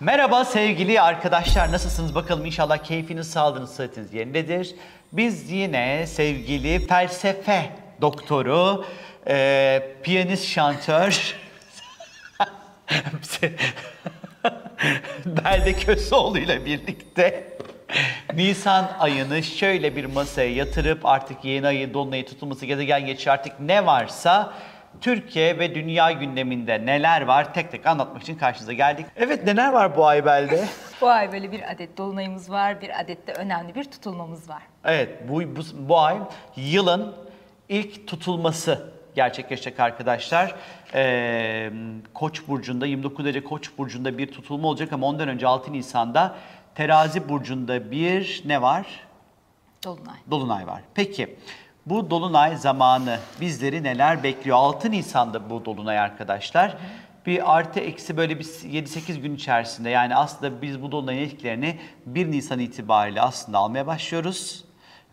Merhaba sevgili arkadaşlar nasılsınız bakalım inşallah keyfiniz, sağlığınız, sıhhatiniz yerindedir. Biz yine sevgili felsefe doktoru, e, piyanist şantör, Belde Köseoğlu ile birlikte Nisan ayını şöyle bir masaya yatırıp artık yeni ayı, dolunayı tutulması, gezegen geçişi artık ne varsa Türkiye ve dünya gündeminde neler var tek tek anlatmak için karşınıza geldik. Evet neler var bu ay Belde? Bu ay böyle bir adet dolunayımız var, bir adet de önemli bir tutulmamız var. Evet bu, bu, bu ay yılın ilk tutulması gerçekleşecek arkadaşlar. Ee, Koç burcunda 29 derece Koç burcunda bir tutulma olacak ama ondan önce 6 Nisan'da Terazi burcunda bir ne var? Dolunay. Dolunay var. Peki bu dolunay zamanı bizleri neler bekliyor? 6 Nisan'da bu dolunay arkadaşlar. Bir artı eksi böyle bir 7-8 gün içerisinde yani aslında biz bu dolunayın etkilerini 1 Nisan itibariyle aslında almaya başlıyoruz.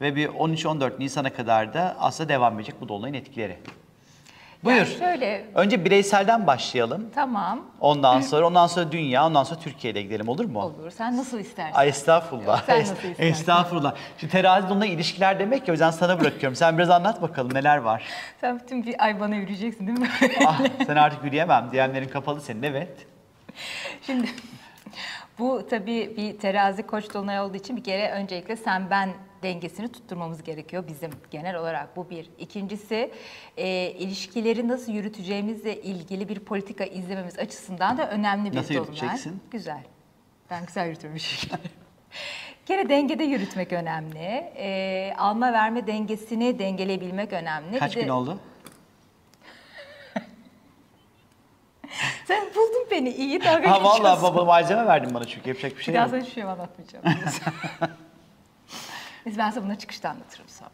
Ve bir 13-14 Nisan'a kadar da aslında devam edecek bu dolunayın etkileri. Buyur. Yani şöyle Önce bireyselden başlayalım. tamam Ondan sonra ondan sonra dünya, ondan sonra Türkiye'ye gidelim olur mu? olur. Sen nasıl istersen. Ay estağfurullah. Yok, sen nasıl istersen. estağfurullah. Şimdi terazi onunla ilişkiler demek ya o yüzden sana bırakıyorum. Sen biraz anlat bakalım neler var. Sen bütün bir ay bana yürüyeceksin değil mi? ah sen artık yürüyemem. DM'lerin kapalı senin evet. Şimdi bu tabii bir terazi koç dolunay olduğu için bir kere öncelikle sen ben dengesini tutturmamız gerekiyor bizim genel olarak bu bir. İkincisi e, ilişkileri nasıl yürüteceğimizle ilgili bir politika izlememiz açısından da önemli bir Nasıl dolunay. yürüteceksin? Güzel. Ben güzel yürütüyorum ilişkileri. Kere dengede yürütmek önemli. E, alma verme dengesini dengeleyebilmek önemli. Kaç Bir de- gün oldu? Sen buldun beni iyi dalga Ha vallahi geçiyorsun. baba malzeme verdin bana çünkü yapacak bir şey yok. sana hiçbir şey anlatmayacağım. Neyse ben sana bunu çıkışta anlatırım sonra.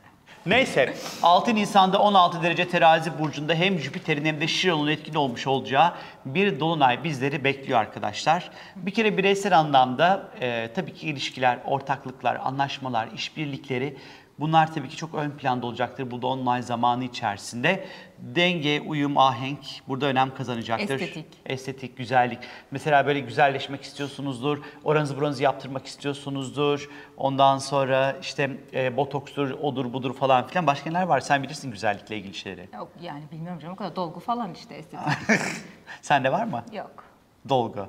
Neyse 6 Nisan'da 16 derece terazi burcunda hem Jüpiter'in hem de Şiron'un etkin olmuş olacağı bir dolunay bizleri bekliyor arkadaşlar. Bir kere bireysel anlamda e, tabii ki ilişkiler, ortaklıklar, anlaşmalar, işbirlikleri bunlar tabii ki çok ön planda olacaktır bu dolunay zamanı içerisinde. Denge, uyum, ahenk burada önem kazanacaktır. Estetik. Estetik, güzellik. Mesela böyle güzelleşmek istiyorsunuzdur, oranızı buranızı yaptırmak istiyorsunuzdur. Ondan sonra işte e, botokstur, odur budur falan filan. Başka neler var? Sen bilirsin güzellikle ilgili şeyleri. Yok yani bilmiyorum canım o kadar dolgu falan işte estetik. Sende var mı? yok. Dolgu.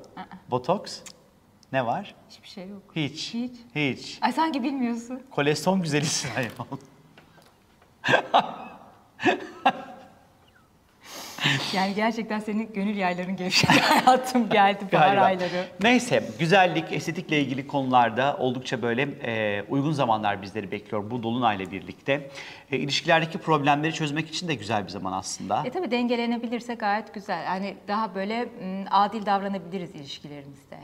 Botoks? Ne var? Hiçbir şey yok. Hiç. Hiç. Hiç. Ay sanki bilmiyorsun. Kolesterol güzelisin ayol. Yani gerçekten senin gönül yayların gevşedi hayatım geldi bahar ayları. Neyse güzellik, estetikle ilgili konularda oldukça böyle e, uygun zamanlar bizleri bekliyor bu dolunayla birlikte. E, ilişkilerdeki problemleri çözmek için de güzel bir zaman aslında. E tabii dengelenebilirse gayet güzel. Hani daha böyle m, adil davranabiliriz ilişkilerimizde.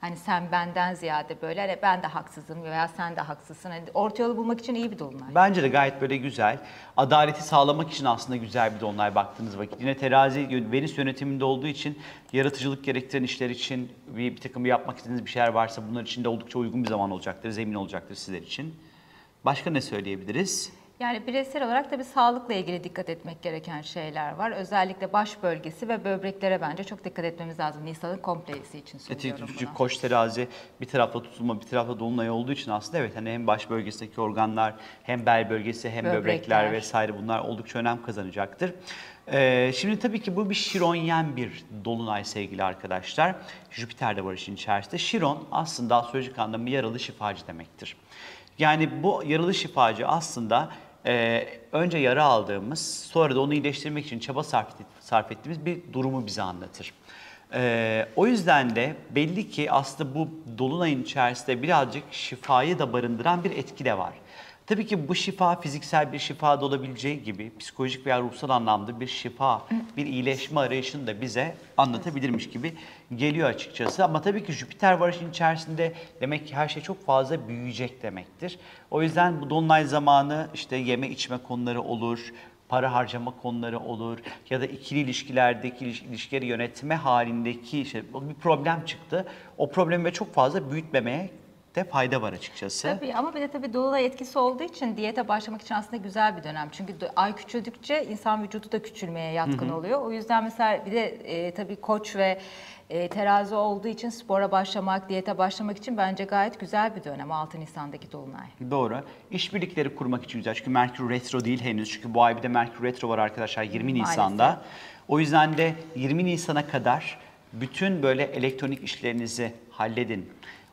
Hani sen benden ziyade böyle hani ben de haksızım veya sen de haksızsın. Hani orta yolu bulmak için iyi bir dolunay. Bence de gayet böyle güzel. Adaleti sağlamak için aslında güzel bir dolunay baktığınız vakit. Yine terazi Venüs yönetiminde olduğu için yaratıcılık gerektiren işler için bir, bir takım yapmak istediğiniz bir şeyler varsa bunlar için de oldukça uygun bir zaman olacaktır, zemin olacaktır sizler için. Başka ne söyleyebiliriz? Yani bireysel olarak tabii sağlıkla ilgili dikkat etmek gereken şeyler var. Özellikle baş bölgesi ve böbreklere bence çok dikkat etmemiz lazım. Nisan'ın komplesi için söylüyorum Çünkü koç terazi bir tarafta tutulma bir tarafta dolunay olduğu için aslında evet hani hem baş bölgesindeki organlar hem bel bölgesi hem böbrekler, Böbrekler. vesaire bunlar oldukça önem kazanacaktır. Ee, şimdi tabii ki bu bir Şironyen bir dolunay sevgili arkadaşlar. Jüpiter de var işin içerisinde. Şiron aslında astrolojik anlamda yaralı şifacı demektir. Yani bu yaralı şifacı aslında e, önce yara aldığımız sonra da onu iyileştirmek için çaba sarf, sarf ettiğimiz bir durumu bize anlatır. Ee, o yüzden de belli ki aslında bu dolunayın içerisinde birazcık şifayı da barındıran bir etki de var. Tabii ki bu şifa fiziksel bir şifa da olabileceği gibi psikolojik veya ruhsal anlamda bir şifa, bir iyileşme arayışını da bize anlatabilirmiş gibi geliyor açıkçası. Ama tabii ki Jüpiter var işin içerisinde demek ki her şey çok fazla büyüyecek demektir. O yüzden bu dolunay zamanı işte yeme içme konuları olur, para harcama konuları olur ya da ikili ilişkilerdeki iliş- ilişkileri yönetme halindeki işte bir problem çıktı. O problemi çok fazla büyütmemeye de fayda var açıkçası. Tabii ama bir de tabii dolunay etkisi olduğu için diyete başlamak için aslında güzel bir dönem. Çünkü ay küçüldükçe insan vücudu da küçülmeye yatkın oluyor. O yüzden mesela bir de e, tabii koç ve e, terazi olduğu için spora başlamak, diyete başlamak için bence gayet güzel bir dönem 6 Nisan'daki dolunay. Doğru. İşbirlikleri kurmak için güzel. Çünkü Merkür Retro değil henüz. Çünkü bu ay bir de Merkür Retro var arkadaşlar 20 Maalesef. Nisan'da. O yüzden de 20 Nisan'a kadar bütün böyle elektronik işlerinizi halledin.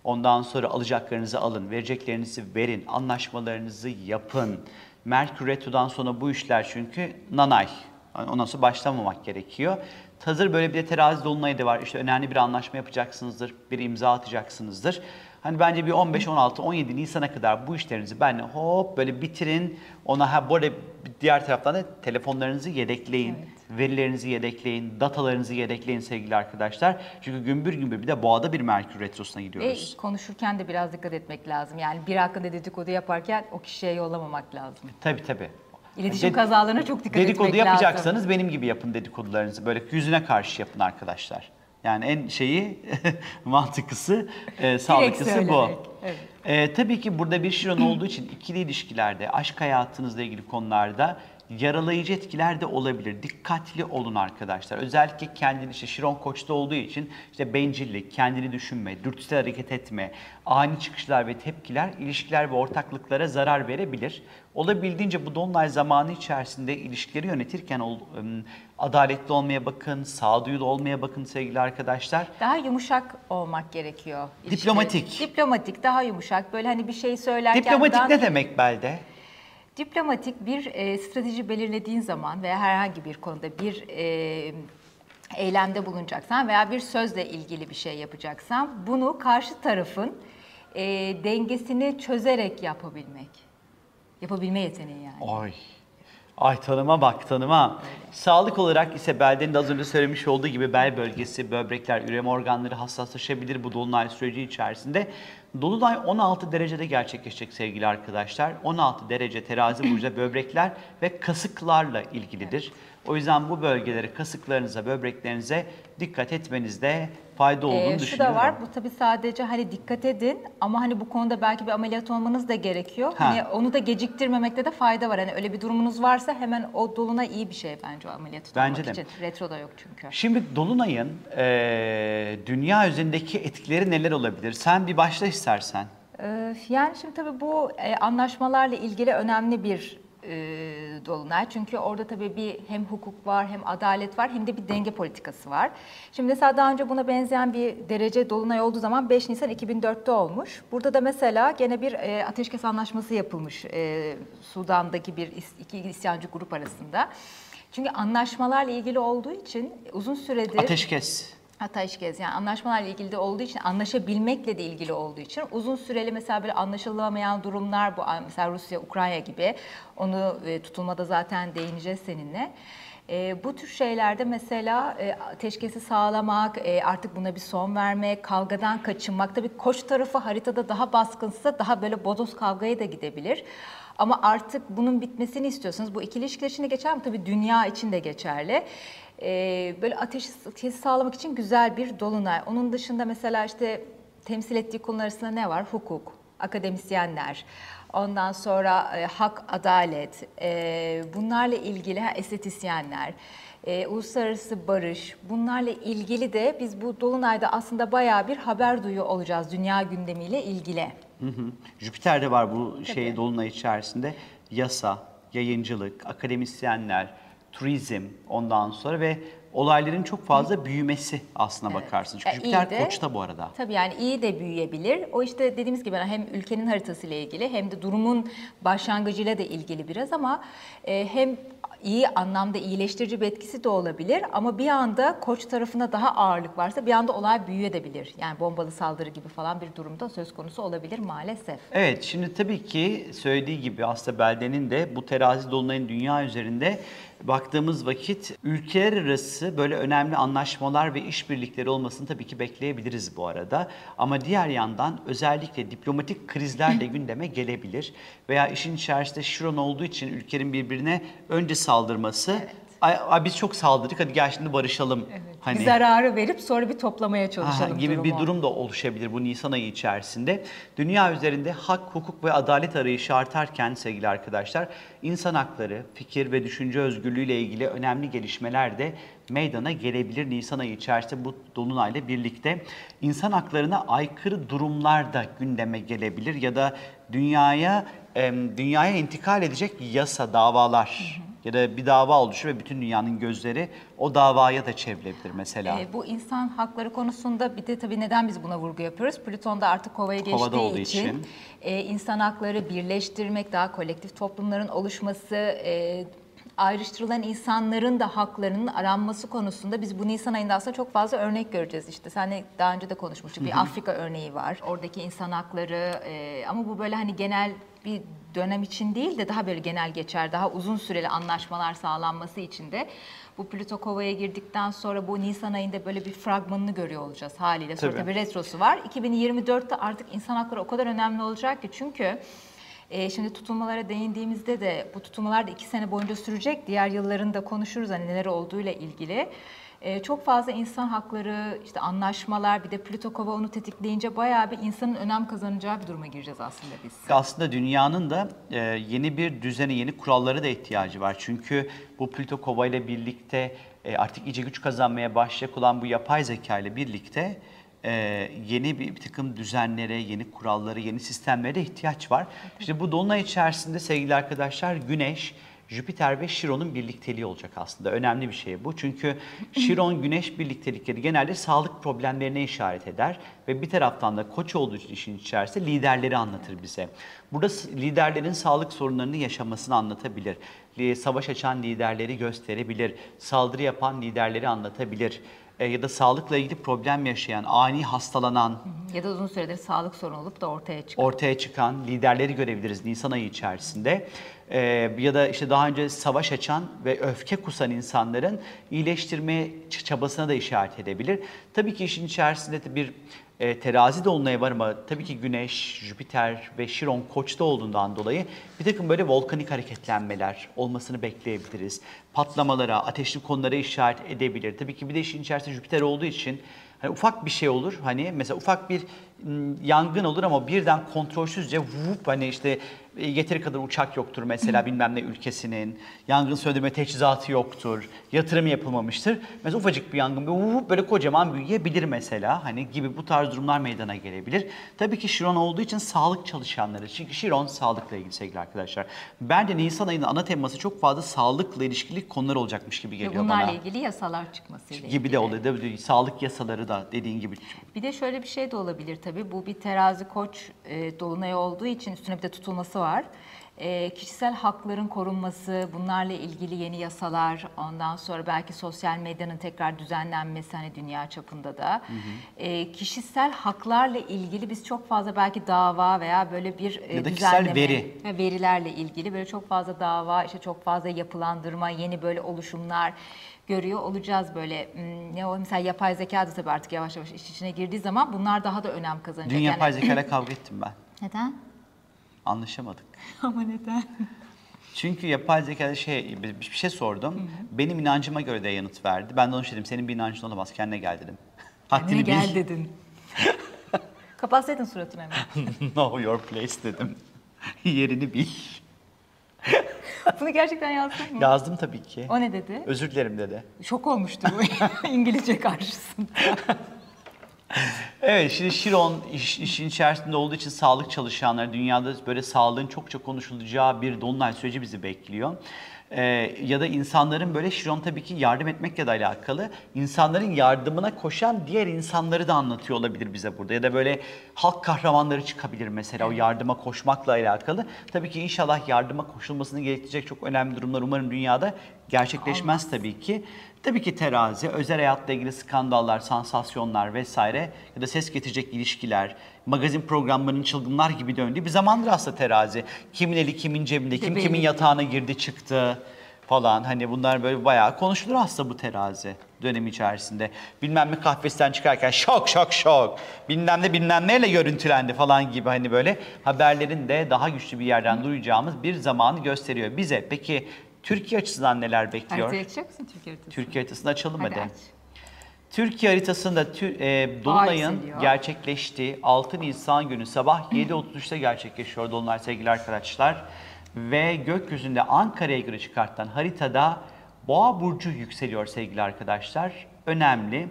Ondan sonra alacaklarınızı alın, vereceklerinizi verin, anlaşmalarınızı yapın. Merkür Retro'dan sonra bu işler çünkü nanay. Ondan sonra başlamamak gerekiyor. Hazır böyle bir de terazi dolunayı da var. İşte önemli bir anlaşma yapacaksınızdır, bir imza atacaksınızdır. Hani bence bir 15, 16, 17 Nisan'a kadar bu işlerinizi benle hop böyle bitirin. Ona ha arada diğer taraftan da telefonlarınızı yedekleyin. Verilerinizi yedekleyin, datalarınızı yedekleyin sevgili arkadaşlar. Çünkü gümbür gümbür bir de boğada bir Merkür Retrosu'na gidiyoruz. konuşurken de biraz dikkat etmek lazım. Yani bir hakkında dedikodu yaparken o kişiye yollamamak lazım. Tabii tabii. İletişim Ded- kazalarına çok dikkat Dedikodu etmek lazım. yapacaksanız benim gibi yapın dedikodularınızı. Böyle yüzüne karşı yapın arkadaşlar. Yani en şeyi mantıklısı, e, sağlıklısı bu. evet. E, tabii ki burada bir şiron olduğu için ikili ilişkilerde, aşk hayatınızla ilgili konularda yaralayıcı etkiler de olabilir. Dikkatli olun arkadaşlar. Özellikle kendini işte Şiron Koç'ta olduğu için işte bencillik, kendini düşünme, dürtüsel hareket etme, ani çıkışlar ve tepkiler ilişkiler ve ortaklıklara zarar verebilir. Olabildiğince bu dolunay zamanı içerisinde ilişkileri yönetirken adaletli olmaya bakın, sağduyulu olmaya bakın sevgili arkadaşlar. Daha yumuşak olmak gerekiyor. İlişki- Diplomatik. Diplomatik, daha yumuşak. Böyle hani bir şey söylerken... Diplomatik daha- ne demek Belde? Diplomatik bir e, strateji belirlediğin zaman veya herhangi bir konuda bir e, eylemde bulunacaksan veya bir sözle ilgili bir şey yapacaksan bunu karşı tarafın e, dengesini çözerek yapabilmek. Yapabilme yeteneği yani. Ay. Ay tanıma bak tanıma. Sağlık olarak ise beldenin de az önce söylemiş olduğu gibi bel bölgesi, böbrekler, üreme organları hassaslaşabilir bu dolunay süreci içerisinde. Dolunay 16 derecede gerçekleşecek sevgili arkadaşlar. 16 derece terazi burcu böbrekler ve kasıklarla ilgilidir. O yüzden bu bölgelere, kasıklarınıza, böbreklerinize dikkat etmenizde fayda olduğunu Ee, şu düşünüyorum. da var, bu tabii sadece hani dikkat edin ama hani bu konuda belki bir ameliyat olmanız da gerekiyor. Ha. Hani onu da geciktirmemekte de fayda var. Hani öyle bir durumunuz varsa hemen o dolunay iyi bir şey bence o ameliyat Bence de. için. Retro da yok çünkü. Şimdi Dolunay'ın eee, dünya üzerindeki etkileri neler olabilir? Sen bir başla istersen. Ee, Yani şimdi tabii bu e, anlaşmalarla ilgili önemli bir e, dolunay. Çünkü orada tabii bir hem hukuk var hem adalet var hem de bir denge politikası var. Şimdi mesela daha önce buna benzeyen bir derece dolunay olduğu zaman 5 Nisan 2004'te olmuş. Burada da mesela gene bir e, ateşkes anlaşması yapılmış e, Sudan'daki bir iki isyancı grup arasında. Çünkü anlaşmalarla ilgili olduğu için uzun süredir... Ateşkes. Ateşkes yani anlaşmalarla ilgili de olduğu için anlaşabilmekle de ilgili olduğu için uzun süreli mesela böyle anlaşılamayan durumlar bu mesela Rusya Ukrayna gibi onu e, tutulmada zaten değineceğiz seninle. E, bu tür şeylerde mesela e, ateşkesi sağlamak, e, artık buna bir son vermek, kavgadan kaçınmak. Tabii koç tarafı haritada daha baskınsa daha böyle bodoz kavgaya da gidebilir. Ama artık bunun bitmesini istiyorsanız bu ikili ilişkiler için de geçer mi? Tabii dünya için de geçerli. Ee, böyle ateşi, ateşi sağlamak için güzel bir dolunay. Onun dışında mesela işte temsil ettiği konular arasında ne var? Hukuk, akademisyenler, ondan sonra e, hak, adalet, e, bunlarla ilgili ha, estetisyenler, e, uluslararası barış, bunlarla ilgili de biz bu dolunayda aslında bayağı bir haber duyuyor olacağız dünya gündemiyle ilgili. Hı hı. Jüpiter de var bu şey dolunay içerisinde. Yasa, yayıncılık, akademisyenler, turizm ondan sonra ve olayların çok fazla büyümesi aslına bakarsın. Çünkü Ya Jüpiter de- koçta bu arada. Tabii yani iyi de büyüyebilir. O işte dediğimiz gibi hem ülkenin haritasıyla ilgili hem de durumun başlangıcıyla da ilgili biraz ama e, hem iyi anlamda iyileştirici bir etkisi de olabilir ama bir anda koç tarafına daha ağırlık varsa bir anda olay büyüyebilir. Yani bombalı saldırı gibi falan bir durumda söz konusu olabilir maalesef. Evet, şimdi tabii ki söylediği gibi aslında Belde'nin de bu terazi dolunayın dünya üzerinde baktığımız vakit ülkeler arası böyle önemli anlaşmalar ve işbirlikleri olmasını tabii ki bekleyebiliriz bu arada. Ama diğer yandan özellikle diplomatik krizler de gündeme gelebilir. Veya işin içerisinde Şiron olduğu için ülkenin birbirine önce saldırması Ay, ay biz çok saldırdık hadi gel şimdi barışalım. Hani Bir zararı verip sonra bir toplamaya Aha, çalışalım gibi bir durumu. durum da oluşabilir bu Nisan ayı içerisinde. Dünya üzerinde hak, hukuk ve adalet arayışı artarken sevgili arkadaşlar, insan hakları, fikir ve düşünce özgürlüğü ile ilgili önemli gelişmeler de meydana gelebilir Nisan ayı içerisinde bu dolunayla birlikte. insan haklarına aykırı durumlar da gündeme gelebilir ya da dünyaya dünyaya intikal edecek yasa, davalar ya da bir dava oluşur ve bütün dünyanın gözleri o davaya da çevrilebilir mesela. Ee, bu insan hakları konusunda bir de tabii neden biz buna vurgu yapıyoruz? Plüton da artık kovaya geçtiği Kovada olduğu için, için. e, insan hakları birleştirmek, daha kolektif toplumların oluşması, e, ayrıştırılan insanların da haklarının aranması konusunda biz bu Nisan ayında aslında çok fazla örnek göreceğiz. İşte seninle daha önce de konuşmuştuk. Bir Afrika örneği var. Oradaki insan hakları e, ama bu böyle hani genel bir dönem için değil de daha böyle genel geçer, daha uzun süreli anlaşmalar sağlanması için de bu Plüto Kova'ya girdikten sonra bu Nisan ayında böyle bir fragmanını görüyor olacağız haliyle. Sonra Tabii. tabii retrosu var. 2024'te artık insan hakları o kadar önemli olacak ki çünkü e, şimdi tutulmalara değindiğimizde de bu tutulmalar da iki sene boyunca sürecek. Diğer yıllarında konuşuruz hani neler olduğuyla ilgili. E, çok fazla insan hakları, işte anlaşmalar, bir de Plüto Kova onu tetikleyince bayağı bir insanın önem kazanacağı bir duruma gireceğiz aslında biz. Aslında dünyanın da e, yeni bir düzene, yeni kurallara da ihtiyacı var. Çünkü bu Plüto Kova ile birlikte e, artık iyice güç kazanmaya başlayacak olan bu yapay zeka ile birlikte e, yeni bir, bir takım düzenlere, yeni kurallara, yeni sistemlere ihtiyaç var. İşte bu dolunay içerisinde sevgili arkadaşlar Güneş, Jüpiter ve Şiron'un birlikteliği olacak aslında. Önemli bir şey bu. Çünkü Şiron Güneş birliktelikleri genelde sağlık problemlerine işaret eder ve bir taraftan da Koç olduğu için işin içerisinde liderleri anlatır bize. Burada liderlerin sağlık sorunlarını yaşamasını anlatabilir. Li- Savaş açan liderleri gösterebilir. Saldırı yapan liderleri anlatabilir. E, ya da sağlıkla ilgili problem yaşayan, ani hastalanan, Ya da uzun süredir sağlık sorunu olup da ortaya çıkan. ortaya çıkan liderleri görebiliriz Nisan ayı içerisinde. Ee, ya da işte daha önce savaş açan ve öfke kusan insanların iyileştirme çabasına da işaret edebilir. Tabii ki işin içerisinde de bir e, terazi dolunayı var ama tabii ki Güneş, Jüpiter ve Şiron koçta olduğundan dolayı bir takım böyle volkanik hareketlenmeler olmasını bekleyebiliriz. Patlamalara, ateşli konulara işaret edebilir. Tabii ki bir de işin içerisinde Jüpiter olduğu için Hani ufak bir şey olur hani mesela ufak bir yangın olur ama birden kontrolsüzce vup hani işte yeteri kadar uçak yoktur mesela bilmem ne ülkesinin yangın söndürme teçhizatı yoktur yatırım yapılmamıştır. Mesela ufacık bir yangın böyle kocaman büyüyebilir mesela hani gibi bu tarz durumlar meydana gelebilir. Tabii ki Şiron olduğu için sağlık çalışanları çünkü Şiron sağlıkla ilgili sevgili arkadaşlar. Bence Nisan ayının ana teması çok fazla sağlıkla ilişkili konular olacakmış gibi geliyor bunlarla bana. ilgili yasalar çıkmasıyla Gibi ilgili. de mi? Sağlık yasaları da dediğin gibi Bir de şöyle bir şey de olabilir tabii. Bu bir terazi koç e, dolunay olduğu için üstüne bir de tutulması var. E, kişisel hakların korunması, bunlarla ilgili yeni yasalar, ondan sonra belki sosyal medyanın tekrar düzenlenmesi hani dünya çapında da. E, kişisel haklarla ilgili biz çok fazla belki dava veya böyle bir e, Ya da düzenleme veri. ve verilerle ilgili böyle çok fazla dava, işte çok fazla yapılandırma, yeni böyle oluşumlar görüyor olacağız böyle. Hmm, Ne o mesela yapay zeka da tabii artık yavaş yavaş iş içine girdiği zaman bunlar daha da önem kazanacak. Dün Yani- yapay zekayla kavga ettim ben. Neden? Anlaşamadık. Ama neden? Çünkü yapay zekada şey bir şey sordum. Benim inancıma göre de yanıt verdi. Ben de onu şey dedim. Senin bir inancın olamaz. Kendine gel dedim. Haddini gel bil. dedin. Kapatsaydın suratını hemen. know your place dedim. Yerini bil. Bunu gerçekten yazdın mı? Yazdım tabii ki. O ne dedi? Özür dilerim dedi. Şok olmuştu bu İngilizce karşısında. Evet şimdi Şiron iş, işin içerisinde olduğu için sağlık çalışanları dünyada böyle sağlığın çokça konuşulacağı bir dolunay süreci bizi bekliyor. Ee, ya da insanların böyle Şiron tabii ki yardım etmekle de alakalı. insanların yardımına koşan diğer insanları da anlatıyor olabilir bize burada. Ya da böyle halk kahramanları çıkabilir mesela o yardıma koşmakla alakalı. Tabii ki inşallah yardıma koşulmasını gerektirecek çok önemli durumlar umarım dünyada gerçekleşmez tabii ki. Tabii ki terazi, özel hayatla ilgili skandallar, sansasyonlar vesaire ya da ses getirecek ilişkiler, magazin programlarının çılgınlar gibi döndüğü bir zamandır aslında terazi. Kimin eli kimin cebinde, kim kimin yatağına girdi çıktı. falan hani bunlar böyle bayağı konuşulur aslında bu terazi dönemi içerisinde. Bilmem ne kahvesinden çıkarken şok şok şok bilmem ne bilmem neyle görüntülendi falan gibi hani böyle haberlerin de daha güçlü bir yerden duyacağımız bir zamanı gösteriyor bize. Peki Türkiye açısından neler bekliyor? Haritayı açacak mısın Türkiye haritası? Türkiye haritasını açalım Hadi hadi. aç. Türkiye haritasında tü- e, Dolunay'ın gerçekleştiği 6 Nisan günü sabah 7.33'te gerçekleşiyor Dolunay sevgili arkadaşlar. Ve gökyüzünde Ankara'ya göre çıkartılan haritada Boğa burcu yükseliyor sevgili arkadaşlar. Önemli.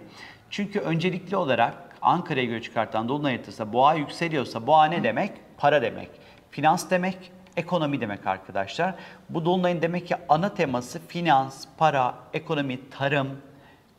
Çünkü öncelikli olarak Ankara'ya göre çıkartılan Dolunay haritasında Boğa yükseliyorsa Boğa ne demek? Para demek. Finans demek, ekonomi demek arkadaşlar. Bu Dolunay'ın demek ki ana teması finans, para, ekonomi, tarım,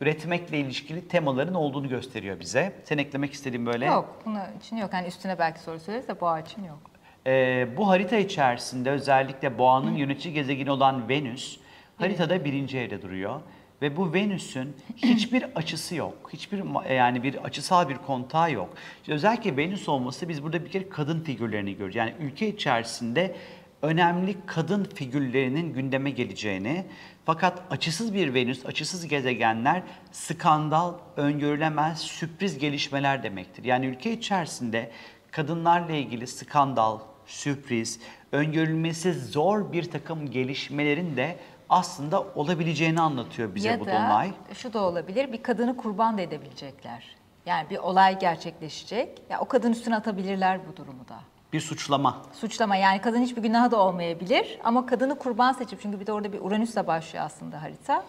üretmekle ilişkili temaların olduğunu gösteriyor bize. Sen eklemek istediğin böyle. Yok, bunun için yok. Hani üstüne belki soru söyleriz de boğa için yok. Ee, bu harita içerisinde özellikle boğanın yönetici gezegeni olan Venüs haritada birinci evde duruyor. Ve bu Venüs'ün hiçbir açısı yok. Hiçbir ma- yani bir açısal bir kontağı yok. İşte özellikle Venüs olması biz burada bir kere kadın figürlerini görüyoruz. Yani ülke içerisinde önemli kadın figürlerinin gündeme geleceğini fakat açısız bir Venüs, açısız gezegenler skandal, öngörülemez sürpriz gelişmeler demektir. Yani ülke içerisinde kadınlarla ilgili skandal, sürpriz, öngörülmesi zor bir takım gelişmelerin de aslında olabileceğini anlatıyor bize ya bu da dolunay. şu da olabilir, bir kadını kurban da edebilecekler. Yani bir olay gerçekleşecek. Ya o kadın üstüne atabilirler bu durumu da. Bir suçlama. Suçlama yani kadın hiçbir günahı da olmayabilir ama kadını kurban seçip çünkü bir de orada bir Uranüs'le başlıyor aslında harita.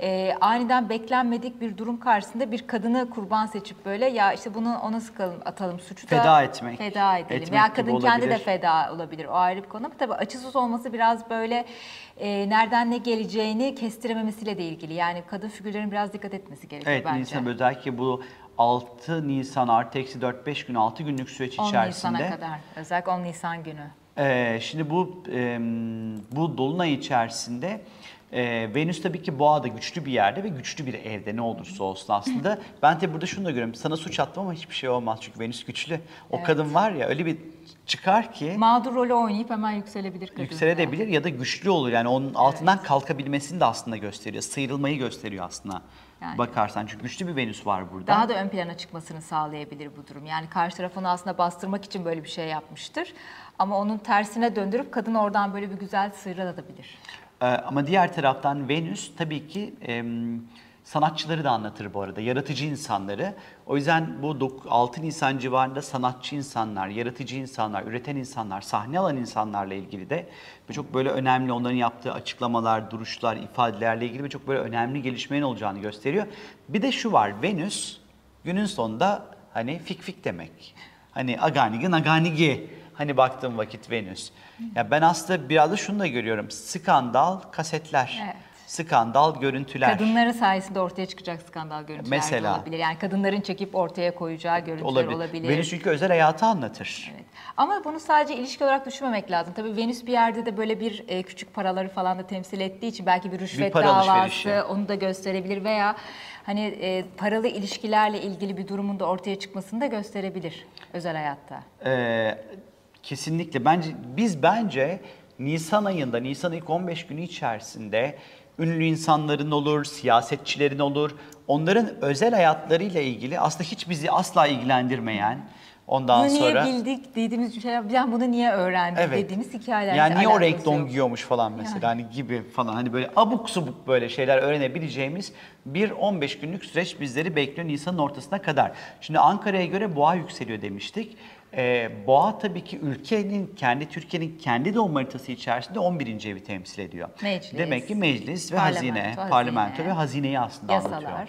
Ee, aniden beklenmedik bir durum karşısında bir kadını kurban seçip böyle ya işte bunu ona sıkalım atalım suçu da Feda etmek, feda edelim. etmek Veya gibi kadın kendi de feda olabilir o ayrı bir konu tabii açısız olması biraz böyle e, nereden ne geleceğini kestirememesiyle de ilgili. Yani kadın figürlerin biraz dikkat etmesi gerekiyor Evet bence. Nisan özellikle bu 6 Nisan artı eksi 4-5 gün 6 günlük süreç 10 içerisinde. Nisan'a kadar özellikle 10 Nisan günü. Ee, şimdi bu e, bu dolunay içerisinde e, Venüs tabii ki boğada güçlü bir yerde ve güçlü bir evde ne olursa olsun aslında. ben de burada şunu da görüyorum. Sana suç attım ama hiçbir şey olmaz çünkü Venüs güçlü. O kadın var ya öyle bir çıkar ki Mağdur rolü oynayıp hemen yükselebilir kadın. yükselebilir ya da güçlü olur. Yani onun altından kalkabilmesini de aslında gösteriyor. Sıyrılmayı gösteriyor aslında. Yani. Bakarsan çünkü güçlü bir Venüs var burada. Daha da ön plana çıkmasını sağlayabilir bu durum. Yani karşı taraf onu aslında bastırmak için böyle bir şey yapmıştır. Ama onun tersine döndürüp kadın oradan böyle bir güzel sıyrılabilir. Ee, ama diğer taraftan Venüs tabii ki em, sanatçıları da anlatır bu arada, yaratıcı insanları. O yüzden bu dok- 6 Nisan civarında sanatçı insanlar, yaratıcı insanlar, üreten insanlar, sahne alan insanlarla ilgili de ve çok böyle önemli onların yaptığı açıklamalar, duruşlar, ifadelerle ilgili ve çok böyle önemli gelişmelerin olacağını gösteriyor. Bir de şu var, Venüs günün sonunda hani fik fik demek. Hani aganigi naganigi. Hani baktığım vakit Venüs. Ya ben aslında biraz da şunu da görüyorum. Skandal kasetler. Evet. Skandal görüntüler. Kadınların sayesinde ortaya çıkacak skandal görüntüler Mesela. olabilir. Yani kadınların çekip ortaya koyacağı görüntüler olabilir. olabilir. Venüs çünkü özel hayatı anlatır. Evet. Ama bunu sadece ilişki olarak düşünmemek lazım. Tabii Venüs bir yerde de böyle bir e, küçük paraları falan da temsil ettiği için belki bir rüşvet para davası onu da gösterebilir veya hani e, paralı ilişkilerle ilgili bir durumun da ortaya çıkmasını da gösterebilir özel hayatta. Ee, kesinlikle. Bence biz bence Nisan ayında, Nisan ilk 15 günü içerisinde ünlü insanların olur, siyasetçilerin olur. Onların özel hayatlarıyla ilgili aslında hiç bizi asla ilgilendirmeyen ondan bunu sonra niye bildik dediğimiz şeyler, yani bunu niye öğrendik Evet. dediğimiz hikayeler. Yani niye o renk don giyiyormuş falan mesela hani gibi falan hani böyle abuk subuk böyle şeyler öğrenebileceğimiz bir 15 günlük süreç bizleri bekliyor Nisan'ın ortasına kadar. Şimdi Ankara'ya göre boğa yükseliyor demiştik. Ee, boğa tabii ki ülkenin kendi Türkiye'nin kendi doğum haritası içerisinde 11. evi temsil ediyor. Meclis, Demek ki meclis ve parlamento, hazine, hazine, parlamento ve hazineyi aslında yasalar. anlatıyor.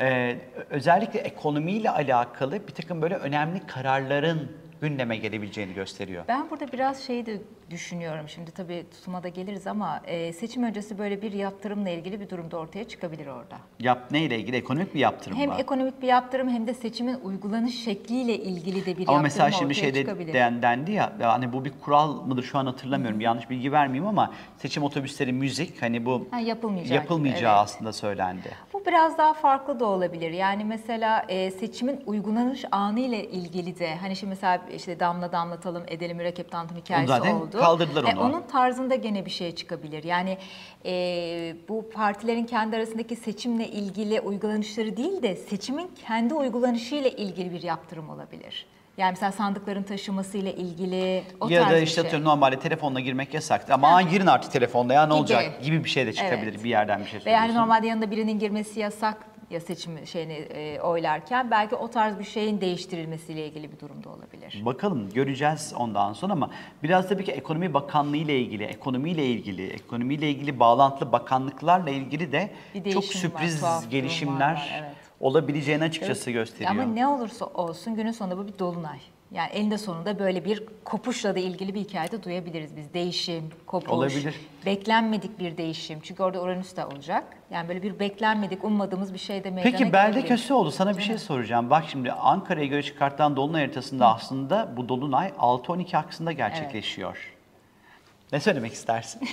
Ee, özellikle ekonomiyle alakalı bir takım böyle önemli kararların gündeme gelebileceğini gösteriyor. Ben burada biraz şeyi de düşünüyorum. Şimdi tabii tutuma da geliriz ama e, seçim öncesi böyle bir yaptırımla ilgili bir durumda ortaya çıkabilir orada. Yap neyle ilgili? Ekonomik bir yaptırım Hem mı? ekonomik bir yaptırım hem de seçimin uygulanış şekliyle ilgili de bir Ama yaptırım mesela ortaya şimdi şeyde çıkabilir. den- dendi ya, hani bu bir kural mıdır şu an hatırlamıyorum. Yanlış bilgi vermeyeyim ama seçim otobüsleri müzik hani bu Ha, yapılmayacak yapılmayacağı gibi, evet. aslında söylendi. Bu biraz daha farklı da olabilir. Yani mesela e, seçimin uygulanış anı ile ilgili de hani şimdi mesela işte damla damlatalım edelim mürekkep tanıtım hikayesi zaten oldu. kaldırdılar E, onu. onun tarzında gene bir şey çıkabilir. Yani e, bu partilerin kendi arasındaki seçimle ilgili uygulanışları değil de seçimin kendi uygulanışıyla ilgili bir yaptırım olabilir. Yani mesela sandıkların taşımasıyla ilgili o ya tarz da bir işte şey. atıyorum normalde telefonla girmek yasaktı ama girin artık telefonla ya ne Gibi. olacak gibi bir şey de çıkabilir Evet. bir yerden bir şey Ve yani normalde yanında birinin girmesi yasak ya seçim şeyini e, oylarken belki o tarz bir şeyin değiştirilmesiyle ilgili bir durumda olabilir. Bakalım göreceğiz ondan sonra ama biraz tabii ki ekonomi bakanlığı ile ilgili, ekonomiyle ilgili, ekonomiyle ilgili bağlantılı bakanlıklarla ilgili de çok var, sürpriz durumlar gelişimler var, evet. olabileceğini açıkçası gösteriyor. Ama ne olursa olsun günün sonunda bu bir dolunay. Yani eninde sonunda böyle bir kopuşla da ilgili bir hikayede duyabiliriz biz. Değişim, kopuş, Olabilir. beklenmedik bir değişim. Çünkü orada Uranüs de olacak. Yani böyle bir beklenmedik, ummadığımız bir şey de meydana Peki belde gelebilir. köse oldu. Sana bir şey soracağım. Bak şimdi Ankara'ya göre çıkartılan Dolunay haritasında aslında bu Dolunay 6-12 aksında gerçekleşiyor. Ne söylemek istersin?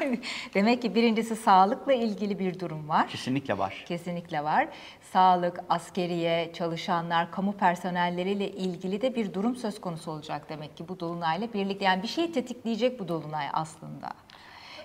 Demek ki birincisi sağlıkla ilgili bir durum var. Kesinlikle var. Kesinlikle var. Sağlık, askeriye, çalışanlar, kamu personelleriyle ilgili de bir durum söz konusu olacak demek ki bu dolunayla birlikte. Yani bir şeyi tetikleyecek bu dolunay aslında.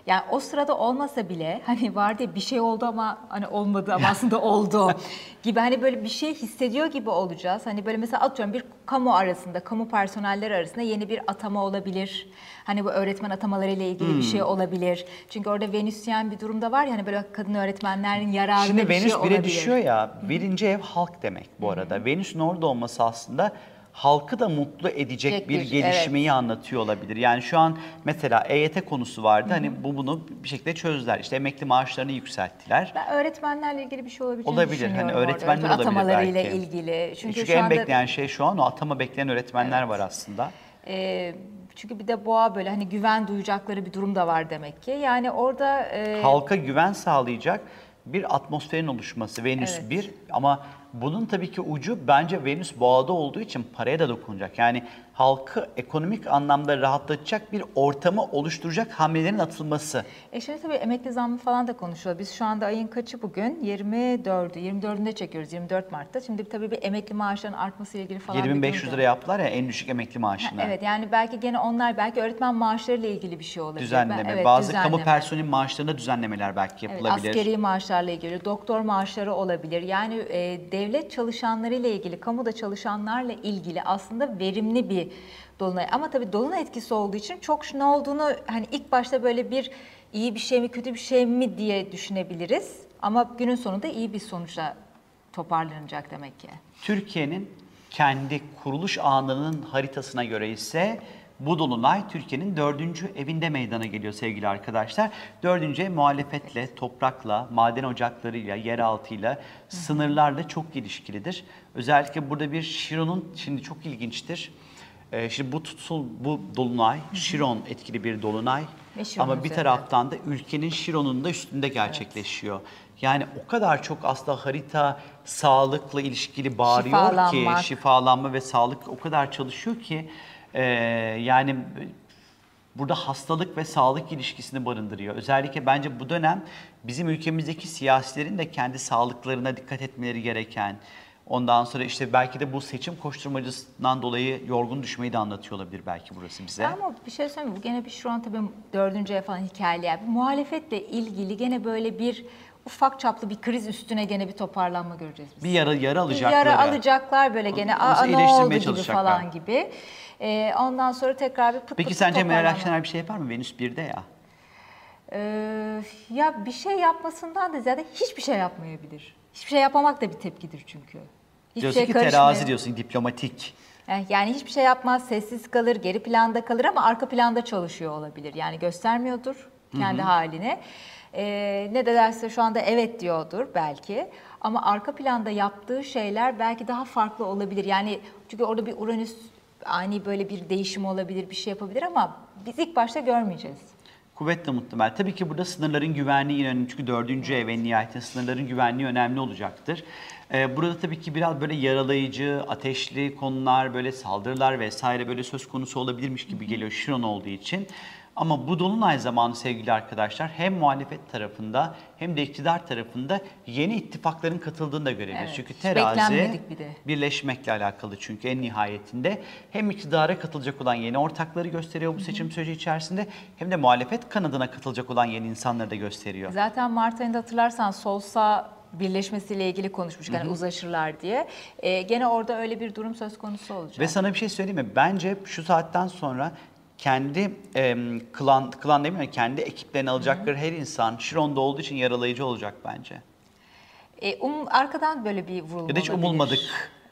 Yani o sırada olmasa bile hani vardı ya bir şey oldu ama hani olmadı ama aslında oldu gibi hani böyle bir şey hissediyor gibi olacağız. Hani böyle mesela atıyorum bir kamu arasında, kamu personelleri arasında yeni bir atama olabilir. Hani bu öğretmen atamaları ile ilgili bir şey olabilir. Çünkü orada Venüsyen bir durumda var ya hani böyle kadın öğretmenlerin yararına Şimdi bir Venüs şey bire olabilir. düşüyor ya. Birinci ev halk demek bu arada. Venüs'ün orada olması aslında halkı da mutlu edecek Edecek bir bir- gelişmeyi anlatıyor olabilir. Yani şu an mesela EYT konusu vardı. Hani bu bunu bir şekilde çözdüler. İşte emekli maaşlarını yükselttiler. Ben öğretmenlerle ilgili bir şey olabileceğini Olabilir. Hani orada. öğretmenler Öğretmen olabilir atamalarıyla belki. ilgili. Çünkü, Çünkü şu en anda bekleyen şey şu an o atama bekleyen öğretmenler var aslında. e, çünkü bir de boğa böyle hani güven duyacakları bir durum da var demek ki. Yani orada e, halka güven sağlayacak bir atmosferin oluşması Venüs Evet. bir ama bunun tabii ki ucu bence Venüs boğada olduğu için paraya da dokunacak. Yani halkı ekonomik anlamda rahatlatacak bir ortamı oluşturacak hamlelerin atılması. E şimdi tabii emekli zammı falan da konuşuyor. Biz şu anda ayın kaçı bugün? 24'ü. 24'ünde çekiyoruz 24 Mart'ta. Şimdi tabii bir emekli maaşlarının artması ile ilgili falan bir 7500 durum da- lira yaptılar ya en düşük emekli maaşını. Evet yani belki gene onlar belki öğretmen maaşlarıyla ilgili bir şey olabilir. Düzenleme. Ben- evet, Bazı kamu düzenleme. personeli maaşlarında düzenlemeler belki Evet, yapılabilir. askeri maaşlarla ilgili, doktor maaşları olabilir. Yani e, devlet çalışanları ile ilgili, kamuda çalışanlarla ilgili aslında verimli bir dolunay. Ama tabii dolunay etkisi olduğu için çok ne olduğunu hani ilk başta böyle bir iyi bir şey mi kötü bir şey mi diye düşünebiliriz. Ama günün sonunda iyi bir sonuçla toparlanacak demek ki. Türkiye'nin kendi kuruluş anının haritasına göre ise bu dolunay Türkiye'nin dördüncü evinde meydana geliyor sevgili arkadaşlar. Dördüncü ev muhalefetle, toprakla, maden ocaklarıyla, yeraltıyla, sınırlarla çok ilişkilidir. Özellikle burada bir Şiron'un şimdi çok ilginçtir. Ee, şimdi bu tutsul, bu dolunay, Şiron etkili bir dolunay. Ama bir taraftan da ülkenin Şiron'un da üstünde gerçekleşiyor. Yani o kadar çok aslında harita sağlıkla ilişkili bağırıyor Şifalanmak. ki şifalanma ve sağlık o kadar çalışıyor ki e, yani burada hastalık ve sağlık ilişkisini barındırıyor. Özellikle bence bu dönem bizim ülkemizdeki siyasilerin de kendi sağlıklarına dikkat etmeleri gereken Ondan sonra işte belki de bu seçim koşturmacısından dolayı yorgun düşmeyi de anlatıyor olabilir belki burası bize. Ama bir şey söyleyeyim mi? Bu gene bir şu an tabii dördüncü ev falan hikayeler. Muhalefetle ilgili gene böyle bir ufak çaplı bir kriz üstüne gene bir toparlanma göreceğiz biz. Bir yara yara Bir alacakları. yara alacaklar böyle gene aa ne oldu gibi falan gibi. Ee, ondan sonra tekrar bir pıt Peki pıt sence Meral. Akşener bir şey yapar mı? Venüs 1'de ya. Ee, ya bir şey yapmasından da ziyade hiçbir şey yapmayabilir. Hiçbir şey yapmamak da bir tepkidir çünkü. Hiçbir diyorsun şey ki karışmıyor. terazi diyorsun, diplomatik. Eh, Yani hiçbir şey yapmaz, sessiz kalır, geri planda kalır ama arka planda çalışıyor olabilir. Yani göstermiyordur kendi halini. Ee, ne de derse şu anda evet diyordur belki. Ama arka planda yaptığı şeyler belki daha farklı olabilir. Yani çünkü orada bir Uranüs ani böyle bir değişim olabilir, bir şey yapabilir ama biz ilk başta görmeyeceğiz. Kuvvetle muhtemel. Tabii ki burada sınırların güvenliği önemli. Çünkü dördüncü ev en nihayetinde sınırların güvenliği önemli olacaktır. Ee, burada tabii ki biraz böyle yaralayıcı, ateşli konular, böyle saldırılar vesaire böyle söz konusu olabilirmiş gibi geliyor Şiron olduğu için. Ama bu dolunay zamanı sevgili arkadaşlar hem muhalefet tarafında hem de iktidar tarafında yeni ittifakların katıldığını da görebiliriz. Evet, Çünkü terazi bir de. birleşmekle alakalı çünkü en nihayetinde hem iktidara katılacak olan yeni ortakları gösteriyor bu seçim süreci içerisinde hem de muhalefet kanadına katılacak olan yeni insanları da gösteriyor. Zaten Mart ayında hatırlarsan sol sağ birleşmesiyle ilgili konuşmuştuk hani uzlaşırlar diye. Ee, gene orada öyle bir durum söz konusu olacak. Ve sana bir şey söyleyeyim mi? Bence şu saatten sonra kendi em, klan, klan demiyorum kendi ekiplerini alacakları her insan Şiron'da olduğu için yaralayıcı olacak bence. Ee, um, arkadan böyle bir vurulma Ya da hiç olabilir. umulmadık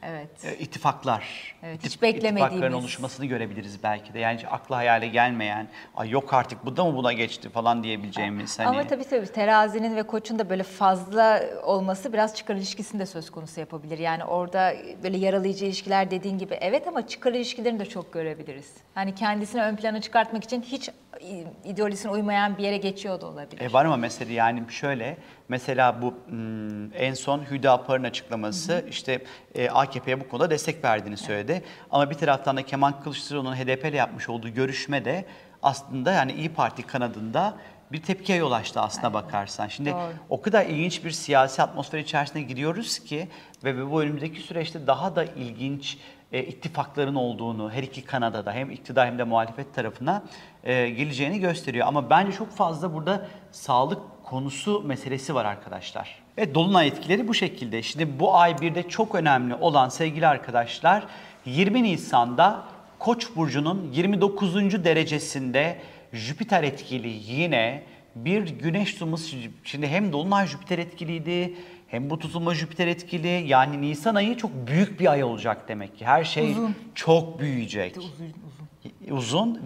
Evet. e, ittifaklar. Evet, hiç beklemediğimiz. ittifakların oluşmasını görebiliriz belki de. Yani hiç akla hayale gelmeyen, ay yok artık bu da mı buna geçti falan diyebileceğimiz. Hani, Ama tabii tabii terazinin ve koçun da böyle fazla olması biraz çıkar ilişkisini de söz konusu yapabilir. Yani orada böyle yaralayıcı ilişkiler dediğin gibi evet ama çıkar ilişkilerini de çok görebiliriz. Hani kendisini ön plana çıkartmak için hiç ideolojisine uymayan bir yere geçiyor da olabilir. E var ama mesela yani şöyle mesela bu hmm, en son Hüdapar'ın açıklaması işte e, AKP'ye bu konuda destek verdiğini söyledi. Ama bir taraftan da Kemal Kılıçdaroğlu'nun HDP ile yapmış olduğu görüşme de aslında yani İyi Parti kanadında bir tepkiye yol açtı aslına bakarsan. Şimdi Doğru. o kadar ilginç bir siyasi atmosfer içerisine giriyoruz ki ve bu önümüzdeki süreçte daha da ilginç e, ittifakların olduğunu her iki Kanada'da hem iktidar hem de muhalefet tarafına e, geleceğini gösteriyor. Ama bence çok fazla burada sağlık konusu meselesi var arkadaşlar. Ve dolunay etkileri bu şekilde. Şimdi bu ay bir de çok önemli olan sevgili arkadaşlar 20 Nisan'da Koç burcunun 29. derecesinde Jüpiter etkili yine bir güneş tutulması şimdi hem dolunay Jüpiter etkiliydi hem bu tutulma Jüpiter etkili. Yani Nisan ayı çok büyük bir ay olacak demek ki. Her şey çok büyüyecek. Uzun,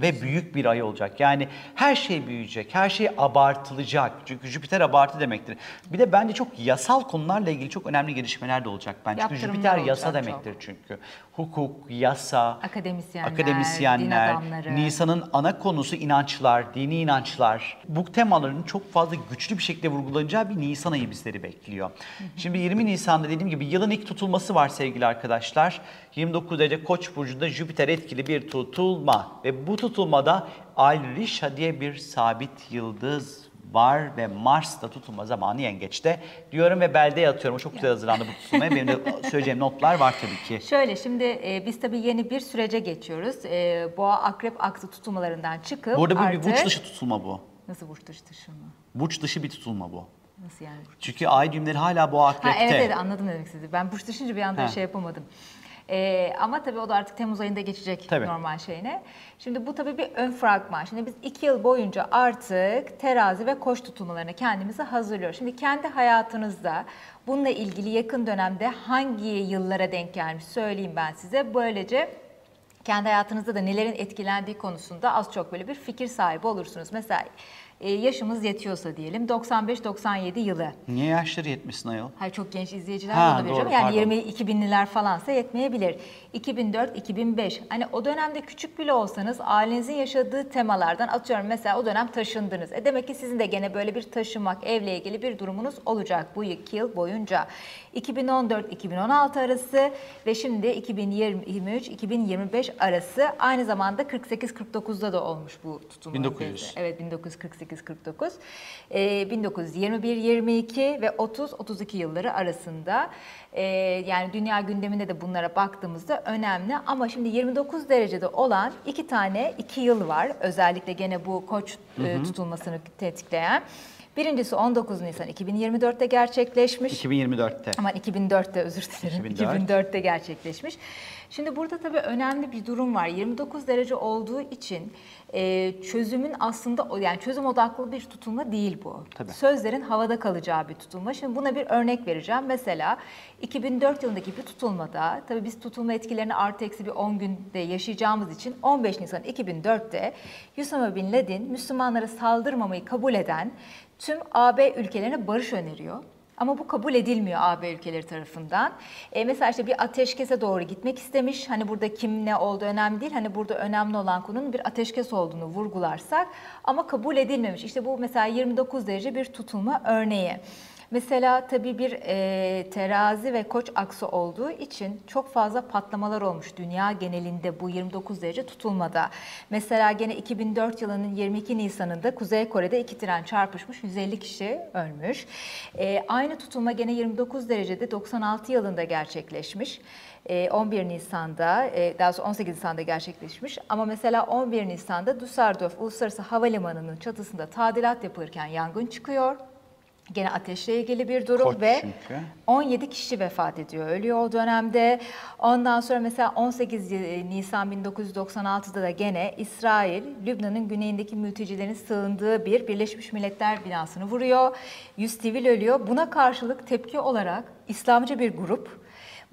ve büyük bir ay olacak. Yani her şey büyüyecek, her şey abartılacak. Çünkü Jüpiter abartı demektir. Bir de bence çok yasal konularla ilgili çok önemli gelişmeler de olacak bence. Çünkü Jüpiter yasa çok. demektir çünkü. Hukuk, yasa, Akademisyenler, akademisyenler, din adamları. Nisan'ın ana konusu inançlar, dini inançlar. Bu temaların çok fazla güçlü bir şekilde vurgulanacağı bir Nisan ayı bizleri bekliyor. Şimdi 20 Nisan'da dediğim gibi yılın ilk tutulması var sevgili arkadaşlar. 29 derece Koç burcunda Jüpiter etkili bir tutulma ve bu tutulmada Alrisha diye bir sabit yıldız var ve Mars da tutulma zamanı yengeçte diyorum ve beldeye atıyorum. O çok güzel hazırlandı bu tutulmaya. Benim de söyleyeceğim notlar var tabii ki. Şöyle şimdi e, biz tabii yeni bir sürece geçiyoruz. E, boğa akrep aksı tutulmalarından çıkıp Bu arada bu bir artık... burç dışı tutulma bu. Nasıl burç dışı dışı mı? Burç dışı bir tutulma bu. Nasıl yani? Çünkü ay düğümleri hala bu Ha, akrepte. evet evet anladım demek istedi. Ben burç dışınca bir anda Ha. şey yapamadım. Ee, ama tabii o da artık Temmuz ayında geçecek Tabii. normal şeyine. Şimdi bu tabii bir ön fragman. Şimdi biz iki yıl boyunca artık terazi ve koç tutulmalarına kendimizi hazırlıyoruz. Şimdi kendi hayatınızda bununla ilgili yakın dönemde hangi yıllara denk gelmiş söyleyeyim ben size. Böylece kendi hayatınızda da nelerin etkilendiği konusunda az çok böyle bir fikir sahibi olursunuz. Mesela e, yaşımız yetiyorsa diyelim 95-97 yılı. Niye yaşları yetmesin ayol? Hayır çok genç izleyiciler ha, olabilir doğru, yani 20 2000'liler falansa yetmeyebilir. 2004-2005 hani o dönemde küçük bile olsanız ailenizin yaşadığı temalardan atıyorum mesela o dönem taşındınız. E demek ki sizin de gene böyle bir taşınmak evle ilgili bir durumunuz olacak bu iki yıl boyunca. 2014-2016 arası ve şimdi 2023-2025 arası aynı zamanda 48-49'da da olmuş bu tutum. 1900. Evet 1948 48-49, 1921-22 e, ve 30-32 yılları arasında e, yani dünya gündeminde de bunlara baktığımızda önemli ama şimdi 29 derecede olan iki tane iki yıl var özellikle gene bu koç e, hı hı. tutulmasını tetikleyen. Birincisi 19 Nisan 2024'te gerçekleşmiş. 2024'te. Ama 2004'te özür dilerim. 2004. 2004'te gerçekleşmiş. Şimdi burada tabii önemli bir durum var. 29 derece olduğu için e, çözümün aslında yani çözüm odaklı bir tutulma değil bu. Tabii. Sözlerin havada kalacağı bir tutulma. Şimdi buna bir örnek vereceğim. Mesela 2004 yılındaki bir tutulmada tabii biz tutulma etkilerini artı eksi bir 10 günde yaşayacağımız için 15 Nisan 2004'te Osama Bin Laden Müslümanlara saldırmamayı kabul eden tüm AB ülkelerine barış öneriyor. Ama bu kabul edilmiyor AB ülkeleri tarafından. E, mesela işte bir ateşkese doğru gitmek istemiş. Hani burada kim ne olduğu önemli değil. Hani burada önemli olan konunun bir ateşkes olduğunu vurgularsak ama kabul edilmemiş. İşte bu mesela 29 derece bir tutulma örneği. Mesela tabii bir e, terazi ve koç aksı olduğu için çok fazla patlamalar olmuş dünya genelinde bu 29 derece tutulmada. Mesela gene 2004 yılının 22 Nisan'ında Kuzey Kore'de iki tren çarpışmış, 150 kişi ölmüş. E, aynı tutulma gene 29 derecede 96 yılında gerçekleşmiş. E, 11 Nisan'da, e, daha sonra 18 Nisan'da gerçekleşmiş. Ama mesela 11 Nisan'da Düsseldorf Uluslararası Havalimanı'nın çatısında tadilat yapılırken yangın çıkıyor. Gene ateşle ilgili bir durum Koç ve çünkü. 17 kişi vefat ediyor, ölüyor o dönemde. Ondan sonra mesela 18 Nisan 1996'da da gene İsrail, Lübnan'ın güneyindeki mültecilerin sığındığı bir Birleşmiş Milletler binasını vuruyor. 100 sivil ölüyor. Buna karşılık tepki olarak İslamcı bir grup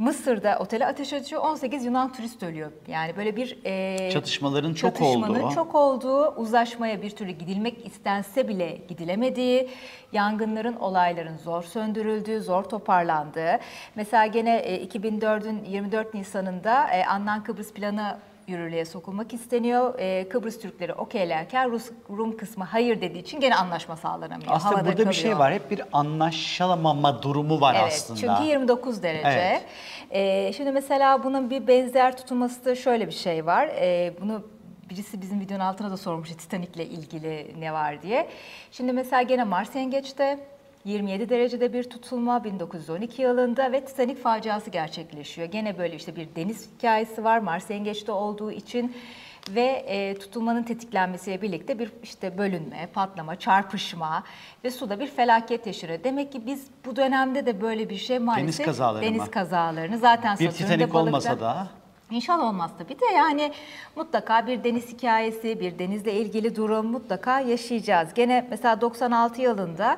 Mısır'da otele ateş açıyor, 18 Yunan turist ölüyor. Yani böyle bir e, Çatışmaların çok çatışmanın olduğu. çok olduğu, uzlaşmaya bir türlü gidilmek istense bile gidilemediği, yangınların, olayların zor söndürüldüğü, zor toparlandığı. Mesela gene e, 2004'ün 24 Nisan'ında e, Annan Kıbrıs planı yürürlüğe sokulmak isteniyor. E, Kıbrıs Türkleri okeylerken Rus, Rum kısmı hayır dediği için gene anlaşma sağlanamıyor. Aslında Havada burada bir şey kalıyor. var. Hep bir anlaşılamama durumu var Evet, aslında. çünkü 29 derece. Evet. Ee, şimdi mesela bunun bir benzer tutulması da şöyle bir şey var. Ee, bunu birisi bizim videonun altına da sormuştu Titanic'le ilgili ne var diye. Şimdi mesela gene Mars Yengeç'te 27 derecede bir tutulma 1912 yılında ve Titanic faciası gerçekleşiyor. Gene böyle işte bir deniz hikayesi var Mars Yengeç'te olduğu için ve e, tutulmanın tetiklenmesiyle birlikte bir işte bölünme, patlama, çarpışma ve suda bir felaket yaşanıyor. Demek ki biz bu dönemde de böyle bir şey maalesef kazaları deniz mı? kazalarını zaten bir balıkta- olmasa da İnşallah olmaz tabii de yani mutlaka bir deniz hikayesi, bir denizle ilgili durum mutlaka yaşayacağız. Gene mesela 96 yılında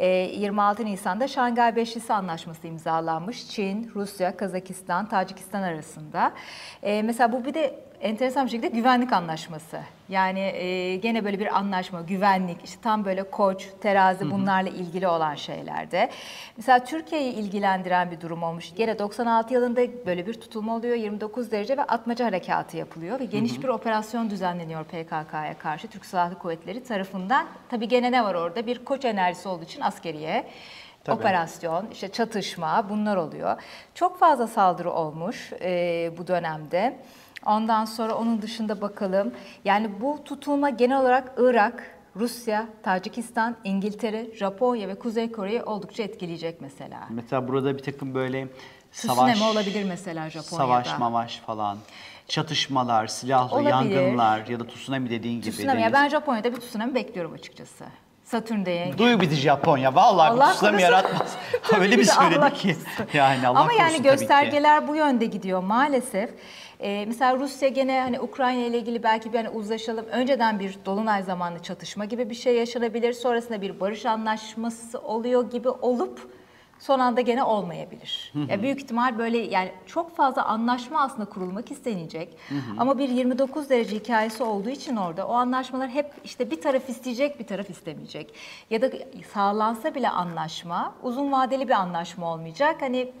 26 Nisan'da Şangay Beşlisi Anlaşması imzalanmış. Çin, Rusya, Kazakistan, Tacikistan arasında. E, Mesela bu bir de enteresan bir şekilde güvenlik anlaşması. Yani e, gene böyle bir anlaşma, güvenlik, işte tam böyle koç, terazi bunlarla ilgili olan şeylerde. Mesela Türkiye'yi ilgilendiren bir durum olmuş. Gene 96 yılında böyle bir tutulma oluyor, 29 derece ve atmaca harekatı yapılıyor ve geniş bir operasyon düzenleniyor PKK'ya karşı Türk Silahlı Kuvvetleri tarafından. Tabii gene ne var orada? Bir koç enerjisi olduğu için askeriye. Tabii. Operasyon, işte çatışma bunlar oluyor. Çok fazla saldırı olmuş e, bu dönemde. Ondan sonra onun dışında bakalım. Yani bu tutulma genel olarak Irak, Rusya, Tacikistan, İngiltere, Japonya ve Kuzey Kore'yi oldukça etkileyecek mesela. mesela burada bir takım böyle savaş Tsunami olabilir mesela Japonya'da. savaş mavaş falan çatışmalar, silahlı Olabilir. yangınlar ya da tsunami dediğin gibi. Tsunami, ya ben Japonya'da bir tsunami bekliyorum açıkçası. Satürn'de Duy bizi Japonya. Vallahi Allah bu tsunami yaratmaz. Öyle bir Bir de söyledi ki. Yani Allah Ama yani göstergeler bu yönde gidiyor maalesef. Ee, mesela Rusya gene hani Ukrayna ile ilgili belki bir hani uzlaşalım. Önceden bir dolunay zamanlı çatışma gibi bir şey yaşanabilir. Sonrasında bir barış anlaşması oluyor gibi olup son anda gene olmayabilir. Ya büyük ihtimal böyle yani çok fazla anlaşma aslında kurulmak istenecek. Ama bir 29 derece hikayesi olduğu için orada o anlaşmalar hep işte bir taraf isteyecek, bir taraf istemeyecek. Ya da sağlansa bile anlaşma uzun vadeli bir anlaşma olmayacak. Hani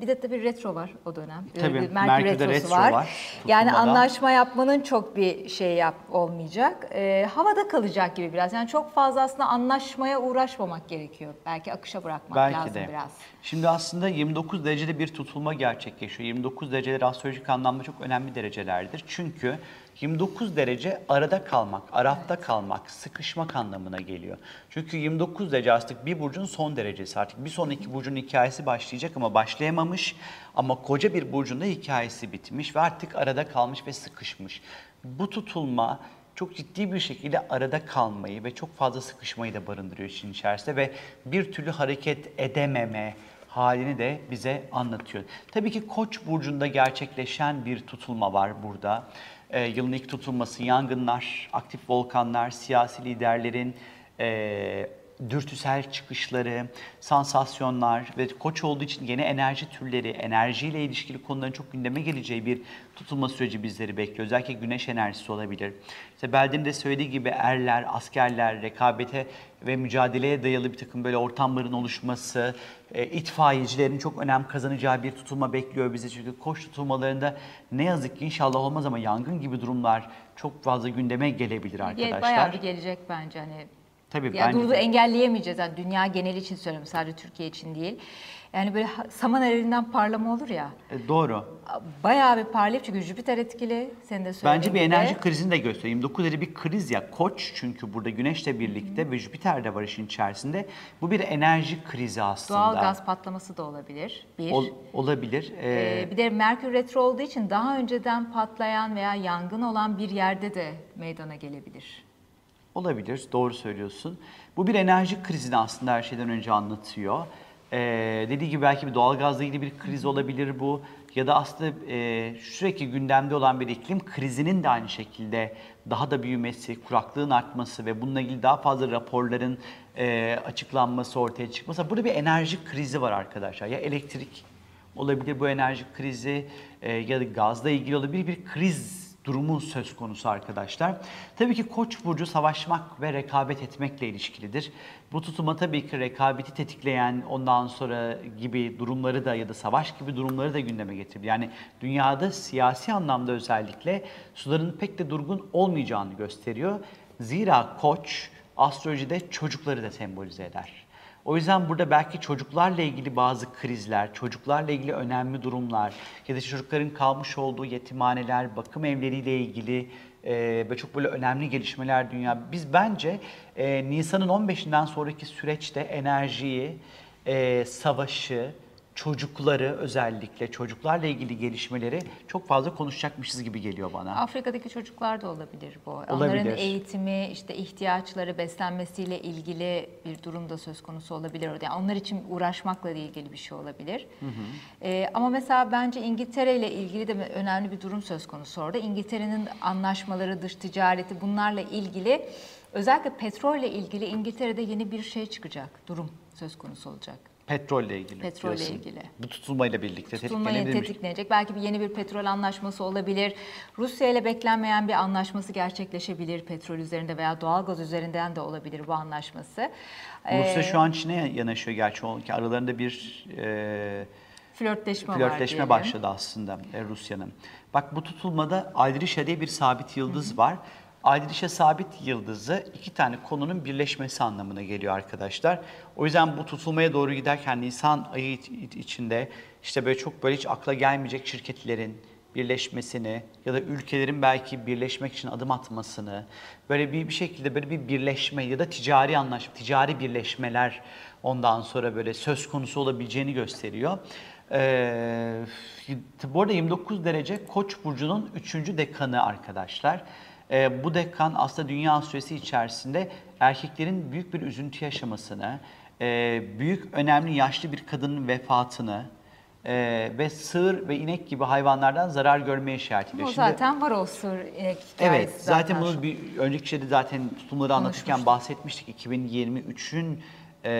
bir de tabii retro var o dönem. Tabii, Ee, Merkür'de retro var, Yani tutulmada. anlaşma yapmanın çok bir şey yap olmayacak. Ee, havada kalacak gibi biraz. Yani çok fazla aslında anlaşmaya uğraşmamak gerekiyor. Belki akışa bırakmak Belki lazım de. biraz. Şimdi aslında 29 derecede bir tutulma gerçekleşiyor. 29 dereceler astrolojik anlamda çok önemli derecelerdir. Çünkü 29 derece arada kalmak, arafta kalmak, sıkışmak anlamına geliyor. Çünkü 29 derece artık bir burcun son derecesi. Artık bir sonraki burcun hikayesi başlayacak ama başlayamamış. Ama koca bir burcun da hikayesi bitmiş ve artık arada kalmış ve sıkışmış. Bu tutulma çok ciddi bir şekilde arada kalmayı ve çok fazla sıkışmayı da barındırıyor işin içerisinde ve bir türlü hareket edememe halini de bize anlatıyor. Tabii ki Koç burcunda gerçekleşen bir tutulma var burada. Ee, yılın ilk tutulması yangınlar, aktif volkanlar, siyasi liderlerin e, dürtüsel çıkışları, sansasyonlar ve koç olduğu için yeni enerji türleri, enerjiyle ilişkili konuların çok gündeme geleceği bir tutulma süreci bizleri bekliyor. Özellikle güneş enerjisi olabilir. İşte Belde'nin de söylediği gibi erler, askerler, rekabete ve mücadeleye dayalı bir takım böyle ortamların oluşması, e, itfaiyecilerin çok önem kazanacağı bir tutulma bekliyor bizi. Çünkü koç tutulmalarında ne yazık ki inşallah olmaz ama yangın gibi durumlar çok fazla gündeme gelebilir Ge- arkadaşlar. Bayağı bir gelecek bence hani Tabii, yani bence Durdu engelleyemeyeceğiz. Yani dünya geneli için söylüyorum sadece Türkiye için değil. Yani böyle saman eriğinden parlama olur ya. E, doğru. Bayağı bir parlayıp çünkü Jüpiter etkili. Senin de söylediğin Bence bir enerji krizini de. 29 derece bir kriz ya. Koç çünkü burada Güneş'le birlikte ve Jüpiter de var işin içerisinde. Bu bir enerji krizi aslında. Doğal gaz patlaması da olabilir. Bir. Ol- olabilir. Ee, Ee, bir de Merkür retro olduğu için daha önceden patlayan veya yangın olan bir yerde de meydana gelebilir. Olabilir, doğru söylüyorsun. Bu bir enerji krizini aslında her şeyden önce anlatıyor. Ee, dediği gibi belki bir doğalgazla ilgili bir kriz olabilir bu. Ya da aslında e, sürekli gündemde olan bir iklim krizinin de aynı şekilde daha da büyümesi, kuraklığın artması ve bununla ilgili daha fazla raporların e, açıklanması, ortaya çıkması. Burada bir enerji krizi var arkadaşlar. Ya elektrik olabilir bu enerji krizi e, ya da gazla ilgili olabilir bir kriz durumu söz konusu arkadaşlar. Tabii ki Koç burcu savaşmak ve rekabet etmekle ilişkilidir. Bu tutuma tabii ki rekabeti tetikleyen ondan sonra gibi durumları da ya da savaş gibi durumları da gündeme getirir. Yani dünyada siyasi anlamda özellikle suların pek de durgun olmayacağını gösteriyor. Zira Koç astrolojide çocukları da sembolize eder. O yüzden burada belki çocuklarla ilgili bazı krizler, çocuklarla ilgili önemli durumlar ya da çocukların kalmış olduğu yetimhaneler, bakım evleriyle ilgili e, ve çok böyle önemli gelişmeler dünya. Biz bence e, Nisan'ın 15'inden sonraki süreçte enerjiyi, e, savaşı, çocukları özellikle çocuklarla ilgili gelişmeleri çok fazla konuşacakmışız gibi geliyor bana. Afrika'daki çocuklar da olabilir bu. Onların Olabilir. eğitimi, işte ihtiyaçları, beslenmesiyle ilgili bir durum da söz konusu olabilir. Yani onlar için uğraşmakla ilgili bir şey olabilir. Ee, ama mesela bence İngiltere ile ilgili de önemli bir durum söz konusu orada. İngiltere'nin anlaşmaları, dış ticareti bunlarla ilgili özellikle petrolle ilgili İngiltere'de yeni bir şey çıkacak. Durum söz konusu olacak. Petrolle ilgili. Petrolle diyorsun. ilgili. Bu tutulmayla birlikte tutulmayı tetiklenebilir mi? tetikleyecek. Belki bir yeni bir petrol anlaşması olabilir. Rusya ile beklenmeyen bir anlaşması gerçekleşebilir petrol üzerinde veya doğalgaz üzerinden de olabilir bu anlaşması. Rusya Ee, şu an Çin'e yanaşıyor gerçi. O- Aralarında bir e, flörtleşme, var flörtleşme diyelim. başladı aslında e, Rusya'nın. Bak bu tutulmada Aydrişa diye bir sabit yıldız var. Aydrişa sabit yıldızı iki tane konunun birleşmesi anlamına geliyor arkadaşlar. O yüzden bu tutulmaya doğru giderken Nisan ayı iç- iç- içinde işte böyle çok böyle hiç akla gelmeyecek şirketlerin birleşmesini ya da ülkelerin belki birleşmek için adım atmasını böyle bir, bir şekilde böyle bir birleşme ya da ticari anlaşma, ticari birleşmeler ondan sonra böyle söz konusu olabileceğini gösteriyor. Ee, bu arada 29 derece Koç burcunun 3. dekanı arkadaşlar. Ee, bu dekan aslında dünya süresi içerisinde erkeklerin büyük bir üzüntü yaşamasını, e, büyük önemli yaşlı bir kadının vefatını e, ve sığır ve inek gibi hayvanlardan zarar görmeye işaret ediyor. O Şimdi- zaten var o sır inek Evet, hikayesi zaten bunu bir önceki şeyde zaten tutumları anlatırken bahsetmiştik. 2023'ün e,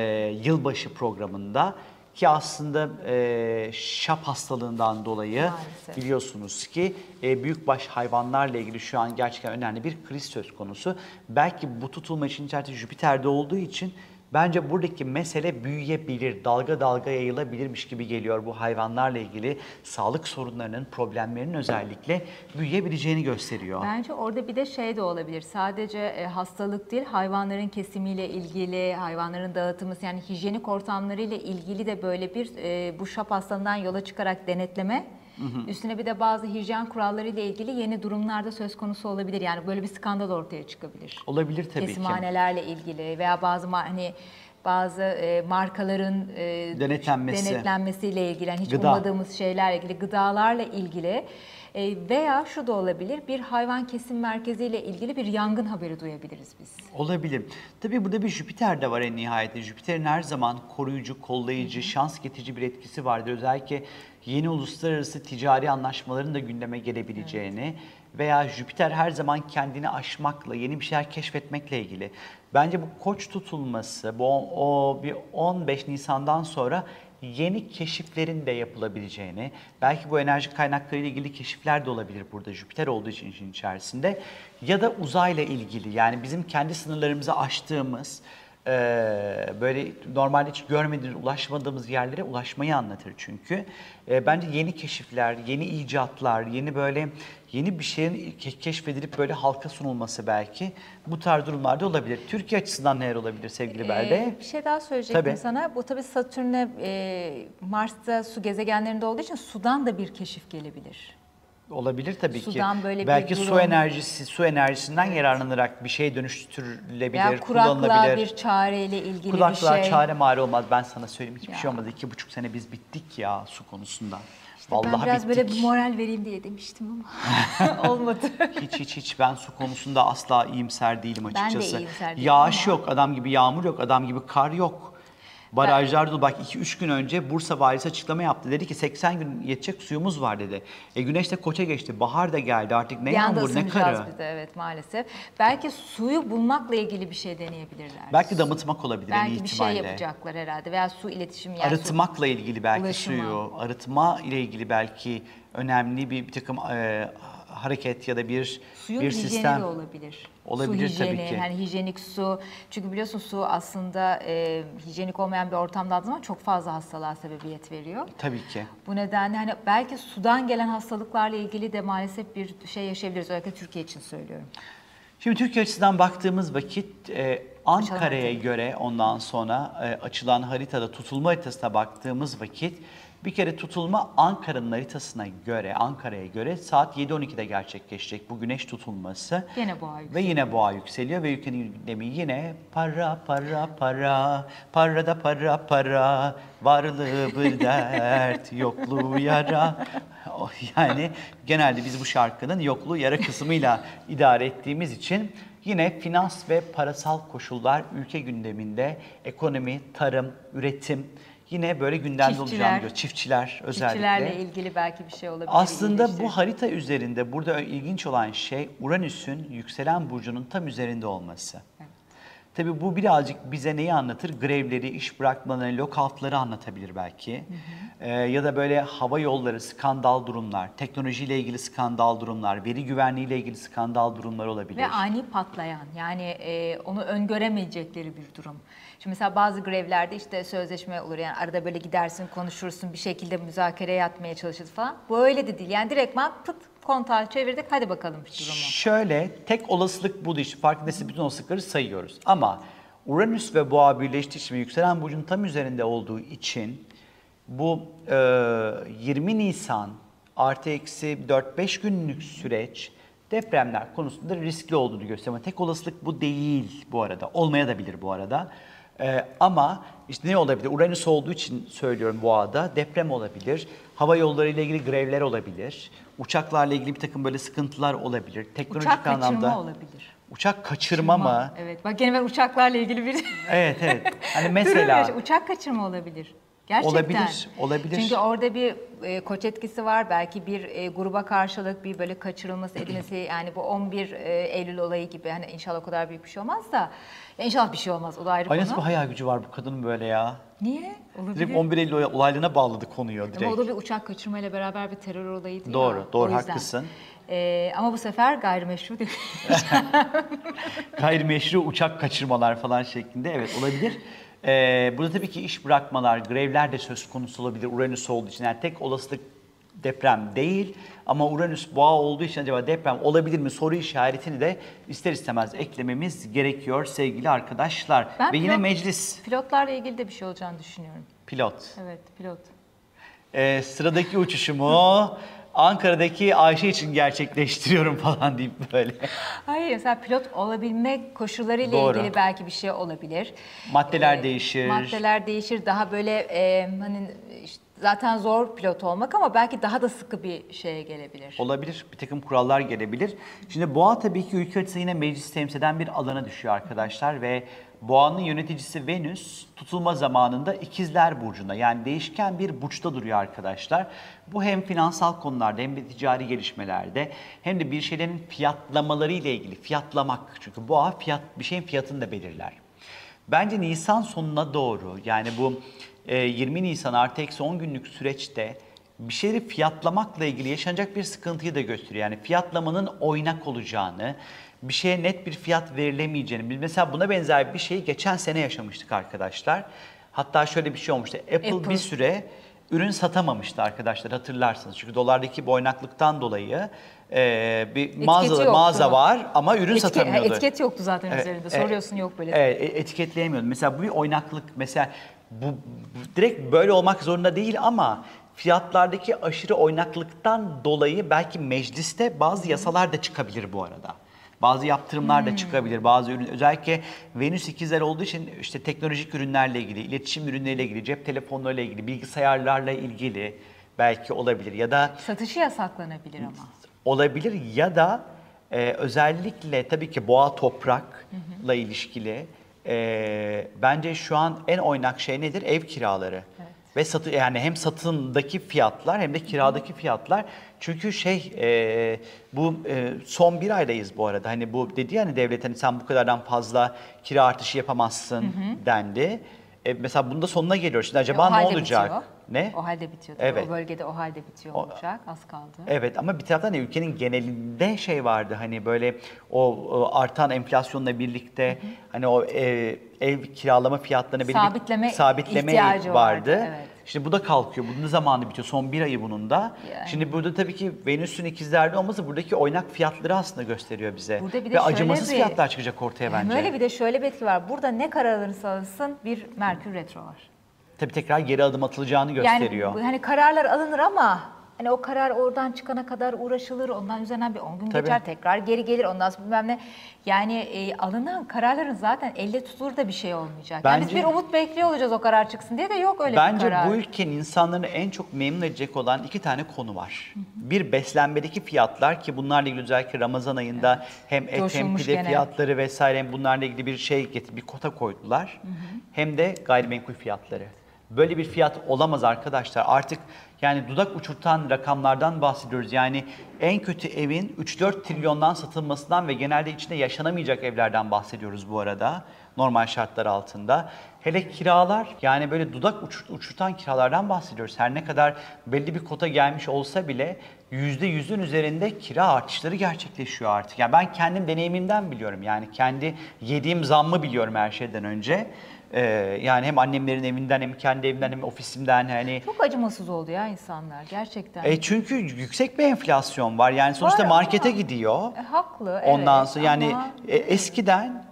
yılbaşı programında ki aslında e, şap hastalığından dolayı Maalesef. biliyorsunuz ki e, büyükbaş hayvanlarla ilgili şu an gerçekten önemli bir kriz söz konusu. Belki bu tutulma için içerisinde Jüpiter'de olduğu için bence buradaki mesele büyüyebilir, dalga dalga yayılabilirmiş gibi geliyor bu hayvanlarla ilgili sağlık sorunlarının, problemlerinin özellikle büyüyebileceğini gösteriyor. Bence orada bir de şey de olabilir. Sadece e, hastalık değil, hayvanların kesimiyle ilgili, hayvanların dağıtımı, yani hijyenik ortamlarıyla ilgili de böyle bir e, bu şap hastalığından yola çıkarak denetleme. Üstüne bir de bazı hijyen kuralları ile ilgili yeni durumlarda söz konusu olabilir. Yani böyle bir skandal ortaya çıkabilir. Olabilir tabii ki. Kesimhanelerle ilgili veya bazı hani bazı e, markaların e, Denetlenmesi. denetlenmesiyle ilgili, yani hiç Gıda. ummadığımız şeylerle ilgili, gıdalarla ilgili e, veya şu da olabilir, bir hayvan kesim merkeziyle ilgili bir yangın haberi duyabiliriz biz. Olabilir. Tabii burada bir Jüpiter de var en nihayetinde. Jüpiter'in her zaman koruyucu, kollayıcı, şans getirici bir etkisi vardır. Özellikle yeni uluslararası ticari anlaşmaların da gündeme gelebileceğini veya Jüpiter her zaman kendini aşmakla, yeni bir şeyler keşfetmekle ilgili. Bence bu koç tutulması, bu o bir 15 Nisan'dan sonra yeni keşiflerin de yapılabileceğini, belki bu enerji kaynakları ile ilgili keşifler de olabilir burada Jüpiter olduğu için işin içerisinde ya da uzayla ilgili yani bizim kendi sınırlarımızı aştığımız Ee, böyle normalde hiç görmediğimiz, ulaşmadığımız yerlere ulaşmayı anlatır çünkü. Ee, bence yeni keşifler, yeni icatlar, yeni böyle yeni bir şeyin ke- keşfedilip böyle halka sunulması belki bu tarz durumlarda olabilir. Türkiye açısından neler olabilir sevgili Belde? Ee, bir şey daha söyleyecektim Tabii. sana. Bu tabii Satürn'e, e, Mars'ta su gezegenlerinde olduğu için sudan da bir keşif gelebilir. Olabilir tabii Sudan ki. böyle bir Belki su durum- enerjisi, su enerjisinden yararlanarak bir şey dönüştürülebilir, kuraklığa kullanılabilir. bir çareyle ilgili Kulaklığa bir şey. çare mare olmaz. Ben sana söyleyeyim hiçbir Ya. şey olmadı. İki buçuk sene biz bittik ya su konusunda. İşte Vallahi ben biraz bittik. böyle moral vereyim diye demiştim ama olmadı. Hiç hiç hiç ben su konusunda asla iyimser değilim Ben de açıkçası. iyimser değilim Yağış ama- yok, adam gibi yağmur yok, adam gibi kar yok. Barajlar dolu. Bak 2-3 gün önce Bursa valisi açıklama yaptı. Dedi ki 80 gün yetecek suyumuz var dedi. E güneş de koça geçti. Bahar da geldi. Artık ne bir yağmur ne karı. biz de evet maalesef. Belki suyu bulmakla ilgili bir şey deneyebilirler. Belki damıtmak olabilir en iyi Belki bir şey ihtimalle. yapacaklar herhalde veya su iletişimi yani su- Arıtmakla ilgili belki Ulaşıma. suyu, arıtma ile ilgili belki önemli bir, bir takım e, hareket ya da bir Suyun bir sistem. de olabilir. Olabilir su tabii hijyeni, ki. Yani hijyenik su. Çünkü biliyorsun su aslında e, hijyenik olmayan bir ortamda zaman çok fazla hastalığa sebebiyet veriyor. Tabii ki. Bu nedenle hani belki sudan gelen hastalıklarla ilgili de maalesef bir şey yaşayabiliriz. Özellikle Türkiye için söylüyorum. Şimdi Türkiye açısından baktığımız vakit e, Ankara'ya göre ondan sonra e, açılan haritada tutulma haritasına baktığımız vakit bir kere tutulma Ankara'nın haritasına göre Ankara'ya göre saat 7.12'de gerçekleşecek bu güneş tutulması. Gene boğa Ve yükseliyor. yine boğa yükseliyor ve ülkenin gündemi yine para para para para da para para varlığı bir dert yokluğu yara. Yani genelde biz bu şarkının yokluğu yara kısmıyla idare ettiğimiz için yine finans ve parasal koşullar ülke gündeminde ekonomi, tarım, üretim yine böyle gündemde Çiftçiler. olacağını görüyoruz. Çiftçiler özellikle. Çiftçilerle ilgili belki bir şey olabilir. Aslında bu harita üzerinde burada ilginç olan şey Uranüs'ün yükselen burcunun tam üzerinde olması. Tabii bu birazcık bize neyi anlatır? Grevleri, iş bırakmaları, lockoutları anlatabilir belki. Ee, ya da böyle hava yolları, skandal durumlar, teknolojiyle ilgili skandal durumlar, veri güvenliğiyle ilgili skandal durumlar olabilir. Ve ani patlayan yani e, onu öngöremeyecekleri bir durum. Şimdi mesela bazı grevlerde işte sözleşme olur yani arada böyle gidersin konuşursun bir şekilde müzakereye yatmaya çalışırız falan. Bu öyle de değil yani direktman pıt kontağı çevirdik hadi bakalım durumu. Şöyle tek olasılık bu değil. Farkındaysa bütün olasılıkları sayıyoruz. Ama Uranüs ve Boğa birleştiği için ve yükselen burcun tam üzerinde olduğu için bu e, 20 Nisan artı eksi 4-5 günlük süreç depremler konusunda riskli olduğunu gösteriyor. Ama tek olasılık bu değil bu arada. Olmaya da bilir bu arada. Ee, ama işte ne olabilir? Uranüs olduğu için söylüyorum boğada deprem olabilir. Hava yolları ile ilgili grevler olabilir. Uçaklarla ilgili bir takım böyle sıkıntılar olabilir. Teknolojik Uçak kaçırma anlamda. olabilir. Uçak kaçırma mı? Evet bak gene ben uçaklarla ilgili bir Evet evet. Hani mesela yaş- uçak kaçırma olabilir. Gerçekten. Olabilir, olabilir. Çünkü orada bir e, koç etkisi var. Belki bir e, gruba karşılık bir böyle kaçırılması edilmesi yani bu 11 e, Eylül olayı gibi hani inşallah o kadar büyük bir şey olmaz da ya inşallah bir şey olmaz. O da ayrı ay konu. nasıl bir hayal gücü var bu kadının böyle ya. Niye? Olabilir. Direkt 11 Eylül olaylarına bağladı konuyu direkt. Ama o da bir uçak kaçırmayla beraber bir terör olayıydı Doğru, ya. doğru, O yüzden. haklısın. E, ama bu sefer gayrimeşru değil. Gayrimeşru uçak kaçırmalar falan şeklinde evet olabilir. Ee, burada tabii ki iş bırakmalar, grevler de söz konusu olabilir Uranüs olduğu için. Yani tek olasılık deprem değil ama Uranüs boğa olduğu için acaba deprem olabilir mi soru işaretini de ister istemez eklememiz gerekiyor sevgili arkadaşlar. Ben Ve yine pilot- meclis Pilotlarla ilgili de bir şey olacağını düşünüyorum. pilot. Evet pilot. Ee, sıradaki uçuşumu Ankara'daki Ayşe için gerçekleştiriyorum falan deyip böyle. Hayır mesela pilot olabilme koşullarıyla Doğru. ilgili belki bir şey olabilir. Maddeler Ee, değişir. Maddeler değişir. Daha böyle e, hani zaten zor pilot olmak ama belki daha da sıkı bir şeye gelebilir. Olabilir. Bir takım kurallar gelebilir. Şimdi boğa tabii ki ülke açısından yine meclis temsil eden bir alana düşüyor arkadaşlar ve boğanın yöneticisi Venüs tutulma zamanında ikizler burcunda yani değişken bir burçta duruyor arkadaşlar. Bu hem finansal konularda hem de ticari gelişmelerde hem de bir şeylerin fiyatlamaları ile ilgili fiyatlamak çünkü boğa fiyat bir şeyin fiyatını da belirler. Bence Nisan sonuna doğru yani bu 20 Nisan artı eksi 10 günlük süreçte bir şeyleri fiyatlamakla ilgili yaşanacak bir sıkıntıyı da gösteriyor. Yani fiyatlamanın oynak olacağını, bir şeye net bir fiyat verilemeyeceğini. Biz mesela buna benzer bir şeyi geçen sene yaşamıştık arkadaşlar. Hatta şöyle bir şey olmuştu. Apple, Apple. bir süre ürün satamamıştı arkadaşlar hatırlarsınız. Çünkü dolardaki bu oynaklıktan dolayı e, bir mağaza, mağaza var ama ürün Etike- satamıyordu. Etiket yoktu zaten Evet, üzerinde. evet, Soruyorsun yok böyle. Evet, e- etiketleyemiyordu. Mesela bu bir oynaklık. Mesela bu, bu direkt böyle olmak zorunda değil ama fiyatlardaki aşırı oynaklıktan dolayı belki mecliste bazı yasalar da çıkabilir bu arada. Bazı yaptırımlar Hmm. da çıkabilir. Bazı ürün özellikle Venüs ikizler olduğu için işte teknolojik ürünlerle ilgili, iletişim ürünleriyle ilgili, cep telefonlarıyla ilgili, bilgisayarlarla ilgili belki olabilir ya da Satışı yasaklanabilir ama. olabilir ya da e, özellikle tabii ki boğa toprakla ilişkili e, bence şu an en oynak şey nedir? Ev kiraları. Ve satı yani hem satındaki fiyatlar hem de kiradaki fiyatlar. Çünkü şey e, bu e, son bir aydayız bu arada. Hani bu dedi yani devlet hani sen bu kadardan fazla kira artışı yapamazsın dendi. E, mesela bunda sonuna geliyoruz. Şimdi acaba E, ne olacak? bitiyor. Ne? O halde bitiyor. Tabii. Evet. O bölgede o halde bitiyor O- olacak. Az kaldı. Evet ama bir taraftan da ülkenin genelinde şey vardı hani böyle o, o artan enflasyonla birlikte hani o ev, ev kiralama bir Sabitleme sabitleme ihtiyacı vardı. vardı, evet. Şimdi bu da kalkıyor. Bunun ne zamanı bitiyor? Son bir ayı bunun da. Yani. Şimdi burada tabii ki Venüs'ün ikizlerde olması buradaki oynak fiyatları aslında gösteriyor bize. Burada bir de Ve şöyle acımasız bir- fiyatlar çıkacak ortaya bence. Böyle bir de şöyle bir etki var. Burada ne karar alırsa alınsın bir Merkür Retro var. Tabii tekrar geri adım atılacağını gösteriyor. Yani hani kararlar alınır ama hani o karar oradan çıkana kadar uğraşılır. Ondan üzerinden bir 10 gün Tabii. geçer. Tekrar geri gelir. Ondan sonra bilmem ne. Yani e, alınan kararların zaten elle tutulur da bir şey olmayacak. yani biz Bence- bir umut bekliyor olacağız o karar çıksın diye de yok öyle bir Bence karar. bu ülkenin insanlarını en çok memnun edecek olan iki tane konu var. Bir beslenmedeki fiyatlar ki bunlarla ilgili özellikle Ramazan ayında hem et hem Coşulmuş pide gene. fiyatları vesaire hem bunlarla ilgili bir şey getir, bir kota koydular. Hem de gayrimenkul fiyatları. Böyle bir fiyat olamaz arkadaşlar. Artık yani dudak uçurtan rakamlardan bahsediyoruz. Yani en kötü evin 3-4 trilyondan satılmasından ve genelde içinde yaşanamayacak evlerden bahsediyoruz bu arada. Normal şartlar altında. Hele kiralar yani böyle dudak uçur- uçurtan kiralardan bahsediyoruz. Her ne kadar belli bir kota gelmiş olsa bile yüzde yüzün üzerinde kira artışları gerçekleşiyor artık. Yani ben kendim deneyimimden biliyorum. Yani kendi yediğim zammı biliyorum her şeyden önce. Ee, yani hem annemlerin evinden hem kendi evimden hem ofisimden hani Çok acımasız oldu ya insanlar gerçekten. e çünkü yüksek bir enflasyon var. Yani sonuçta Var markete ama- gidiyor. E, haklı Ondan evet sonra yani ama e, eskiden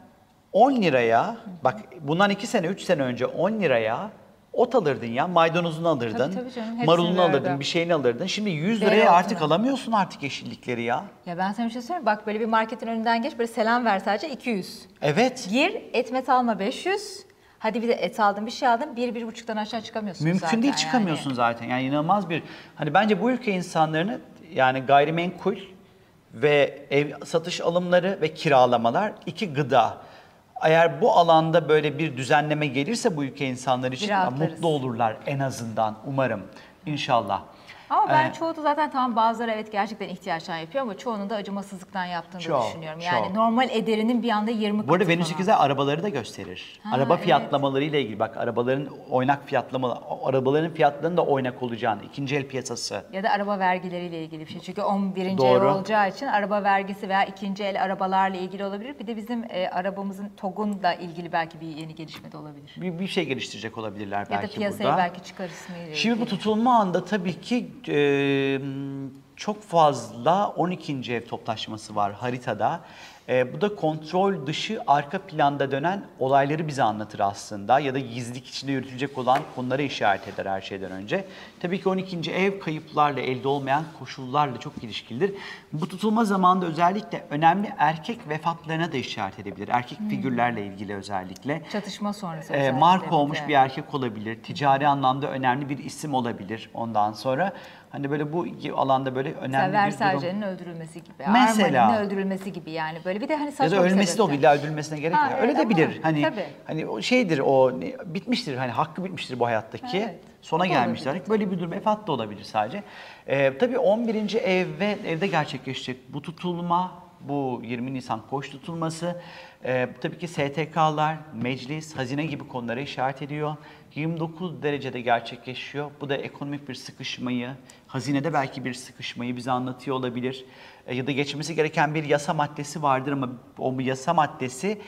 10 liraya bak bundan 2 sene 3 sene önce 10 liraya ot alırdın ya maydanozunu alırdın. Tabii, tabii canım, marulunu verdi. alırdın bir şeyini alırdın. Şimdi 100 liraya artık alamıyorsun artık yeşillikleri ya. ya ben sana bir şey söyleyeyim? Bak böyle bir marketin önünden geç böyle selam ver sadece 200. Evet. Gir et met alma 500. Hadi bir de et aldın bir şey aldın bir bir buçuktan aşağı çıkamıyorsun Mümkün zaten değil yani. çıkamıyorsun zaten. Yani inanılmaz bir hani bence bu ülke insanlarını yani gayrimenkul ve ev satış alımları ve kiralamalar iki gıda. Eğer bu alanda böyle bir düzenleme gelirse bu ülke insanları için mutlu olurlar en azından umarım. İnşallah. Ama ben Ee, çoğu da zaten tamam bazıları evet gerçekten ihtiyaçtan yapıyor ama çoğunun da acımasızlıktan yaptığını Çok, düşünüyorum. Yani çok. normal ederinin bir anda 20 Bu arada katı Venüs falan. ikizler arabaları da gösterir. Ha, Araba evet. fiyatlamalarıyla ilgili bak arabaların oynak fiyatlama, arabaların fiyatlarının da oynak olacağını, ikinci el piyasası. Ya da araba vergileriyle ilgili bir şey. Çünkü 11. Doğru. ev olacağı için araba vergisi veya ikinci el arabalarla ilgili olabilir. Bir de bizim e, arabamızın TOG'unla ilgili belki bir yeni gelişme de olabilir. Bir, bir şey geliştirecek olabilirler Ya da belki piyasaya burada. belki çıkarısıyla Şimdi bu tutulma anda tabii ki e, çok fazla 12. ev toplaşması var haritada. E, bu da kontrol dışı arka planda dönen olayları bize anlatır aslında ya da gizlilik içinde yürütülecek olan konulara işaret eder her şeyden önce. Tabii ki 12. ev kayıplarla elde olmayan koşullarla çok ilişkilidir. Bu tutulma zamanında özellikle önemli erkek vefatlarına da işaret edebilir. Erkek figürlerle ilgili özellikle. Çatışma sonrası. E, özellikle marka olmuş bir erkek olabilir. Ticari anlamda önemli bir isim olabilir ondan sonra. Hani böyle bu alanda böyle Mesela önemli bir durum. Versace'nin öldürülmesi gibi. Mesela. Armani'nin öldürülmesi gibi yani. Böyle bir de hani saçma Ya da bir ölmesi de. İlla öldürülmesine gerek yok. evet Öyle de ama bilir. Hani tabii. hani o şeydir o bitmiştir. Hani hakkı bitmiştir bu hayattaki. Evet. Sona O gelmişler. olabilir. Böyle bir durum vefat da olabilir sadece. Ee, tabii 11. ev ve evde gerçekleşecek bu tutulma bu 20 Nisan koç tutulması Ee, tabii ki STK'lar, meclis, hazine gibi konulara işaret ediyor. 29 derecede gerçekleşiyor. Bu da ekonomik bir sıkışmayı, hazinede belki bir sıkışmayı bize anlatıyor olabilir. Ee, ya da geçmesi gereken bir yasa maddesi vardır ama o yasa maddesi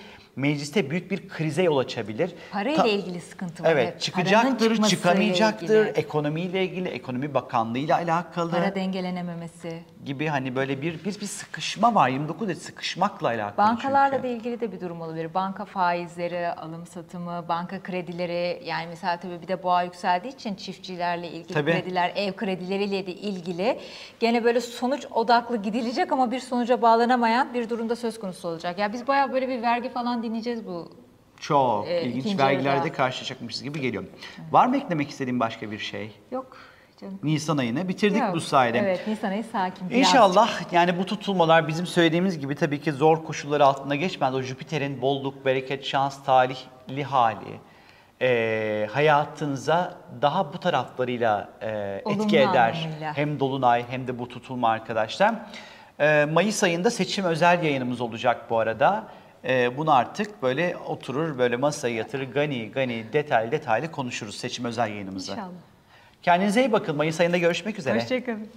mecliste büyük bir krize yol açabilir. Parayla Ta- ilgili sıkıntı var. Evet, çıkacaktır, çıkamayacaktır, ilgili. ekonomiyle ilgili, ekonomi bakanlığıyla alakalı Para dengelenememesi. gibi hani böyle bir bir, bir sıkışma var. 29 derece sıkışmakla alakalı Bankalarla çünkü. da ilgili de bir durum olabilir. Banka faizleri, alım satımı, banka kredileri yani mesela tabii bir de boğa yükseldiği için çiftçilerle ilgili Tabii. krediler, ev kredileriyle de ilgili gene böyle sonuç odaklı gidilecek ama bir sonuca bağlanamayan bir durumda söz konusu olacak. Ya biz bayağı böyle bir vergi falan dinleyeceğiz bu. Çok Ee, ilginç vergilerde karşılaşacakmışız gibi geliyor. Var mı eklemek istediğin başka bir şey? Yok canım. Nisan ayını bitirdik Yok. bu sayede. Evet Nisan ayı sakin. İnşallah yani bu tutulmalar bizim söylediğimiz gibi tabii ki zor koşullar altında geçmez. O Jüpiter'in bolluk, bereket, şans, talihli hali e, hayatınıza daha bu taraflarıyla e, Olumlu etki eder. anlamıyla. Hem Dolunay hem de bu tutulma arkadaşlar. E, Mayıs ayında seçim özel yayınımız olacak bu arada. E, bunu artık böyle oturur böyle masaya yatırır gani gani detaylı detaylı konuşuruz seçim özel yayınımızı. İnşallah. Kendinize iyi bakın. Mayıs ayında görüşmek üzere. Hoşçakalın.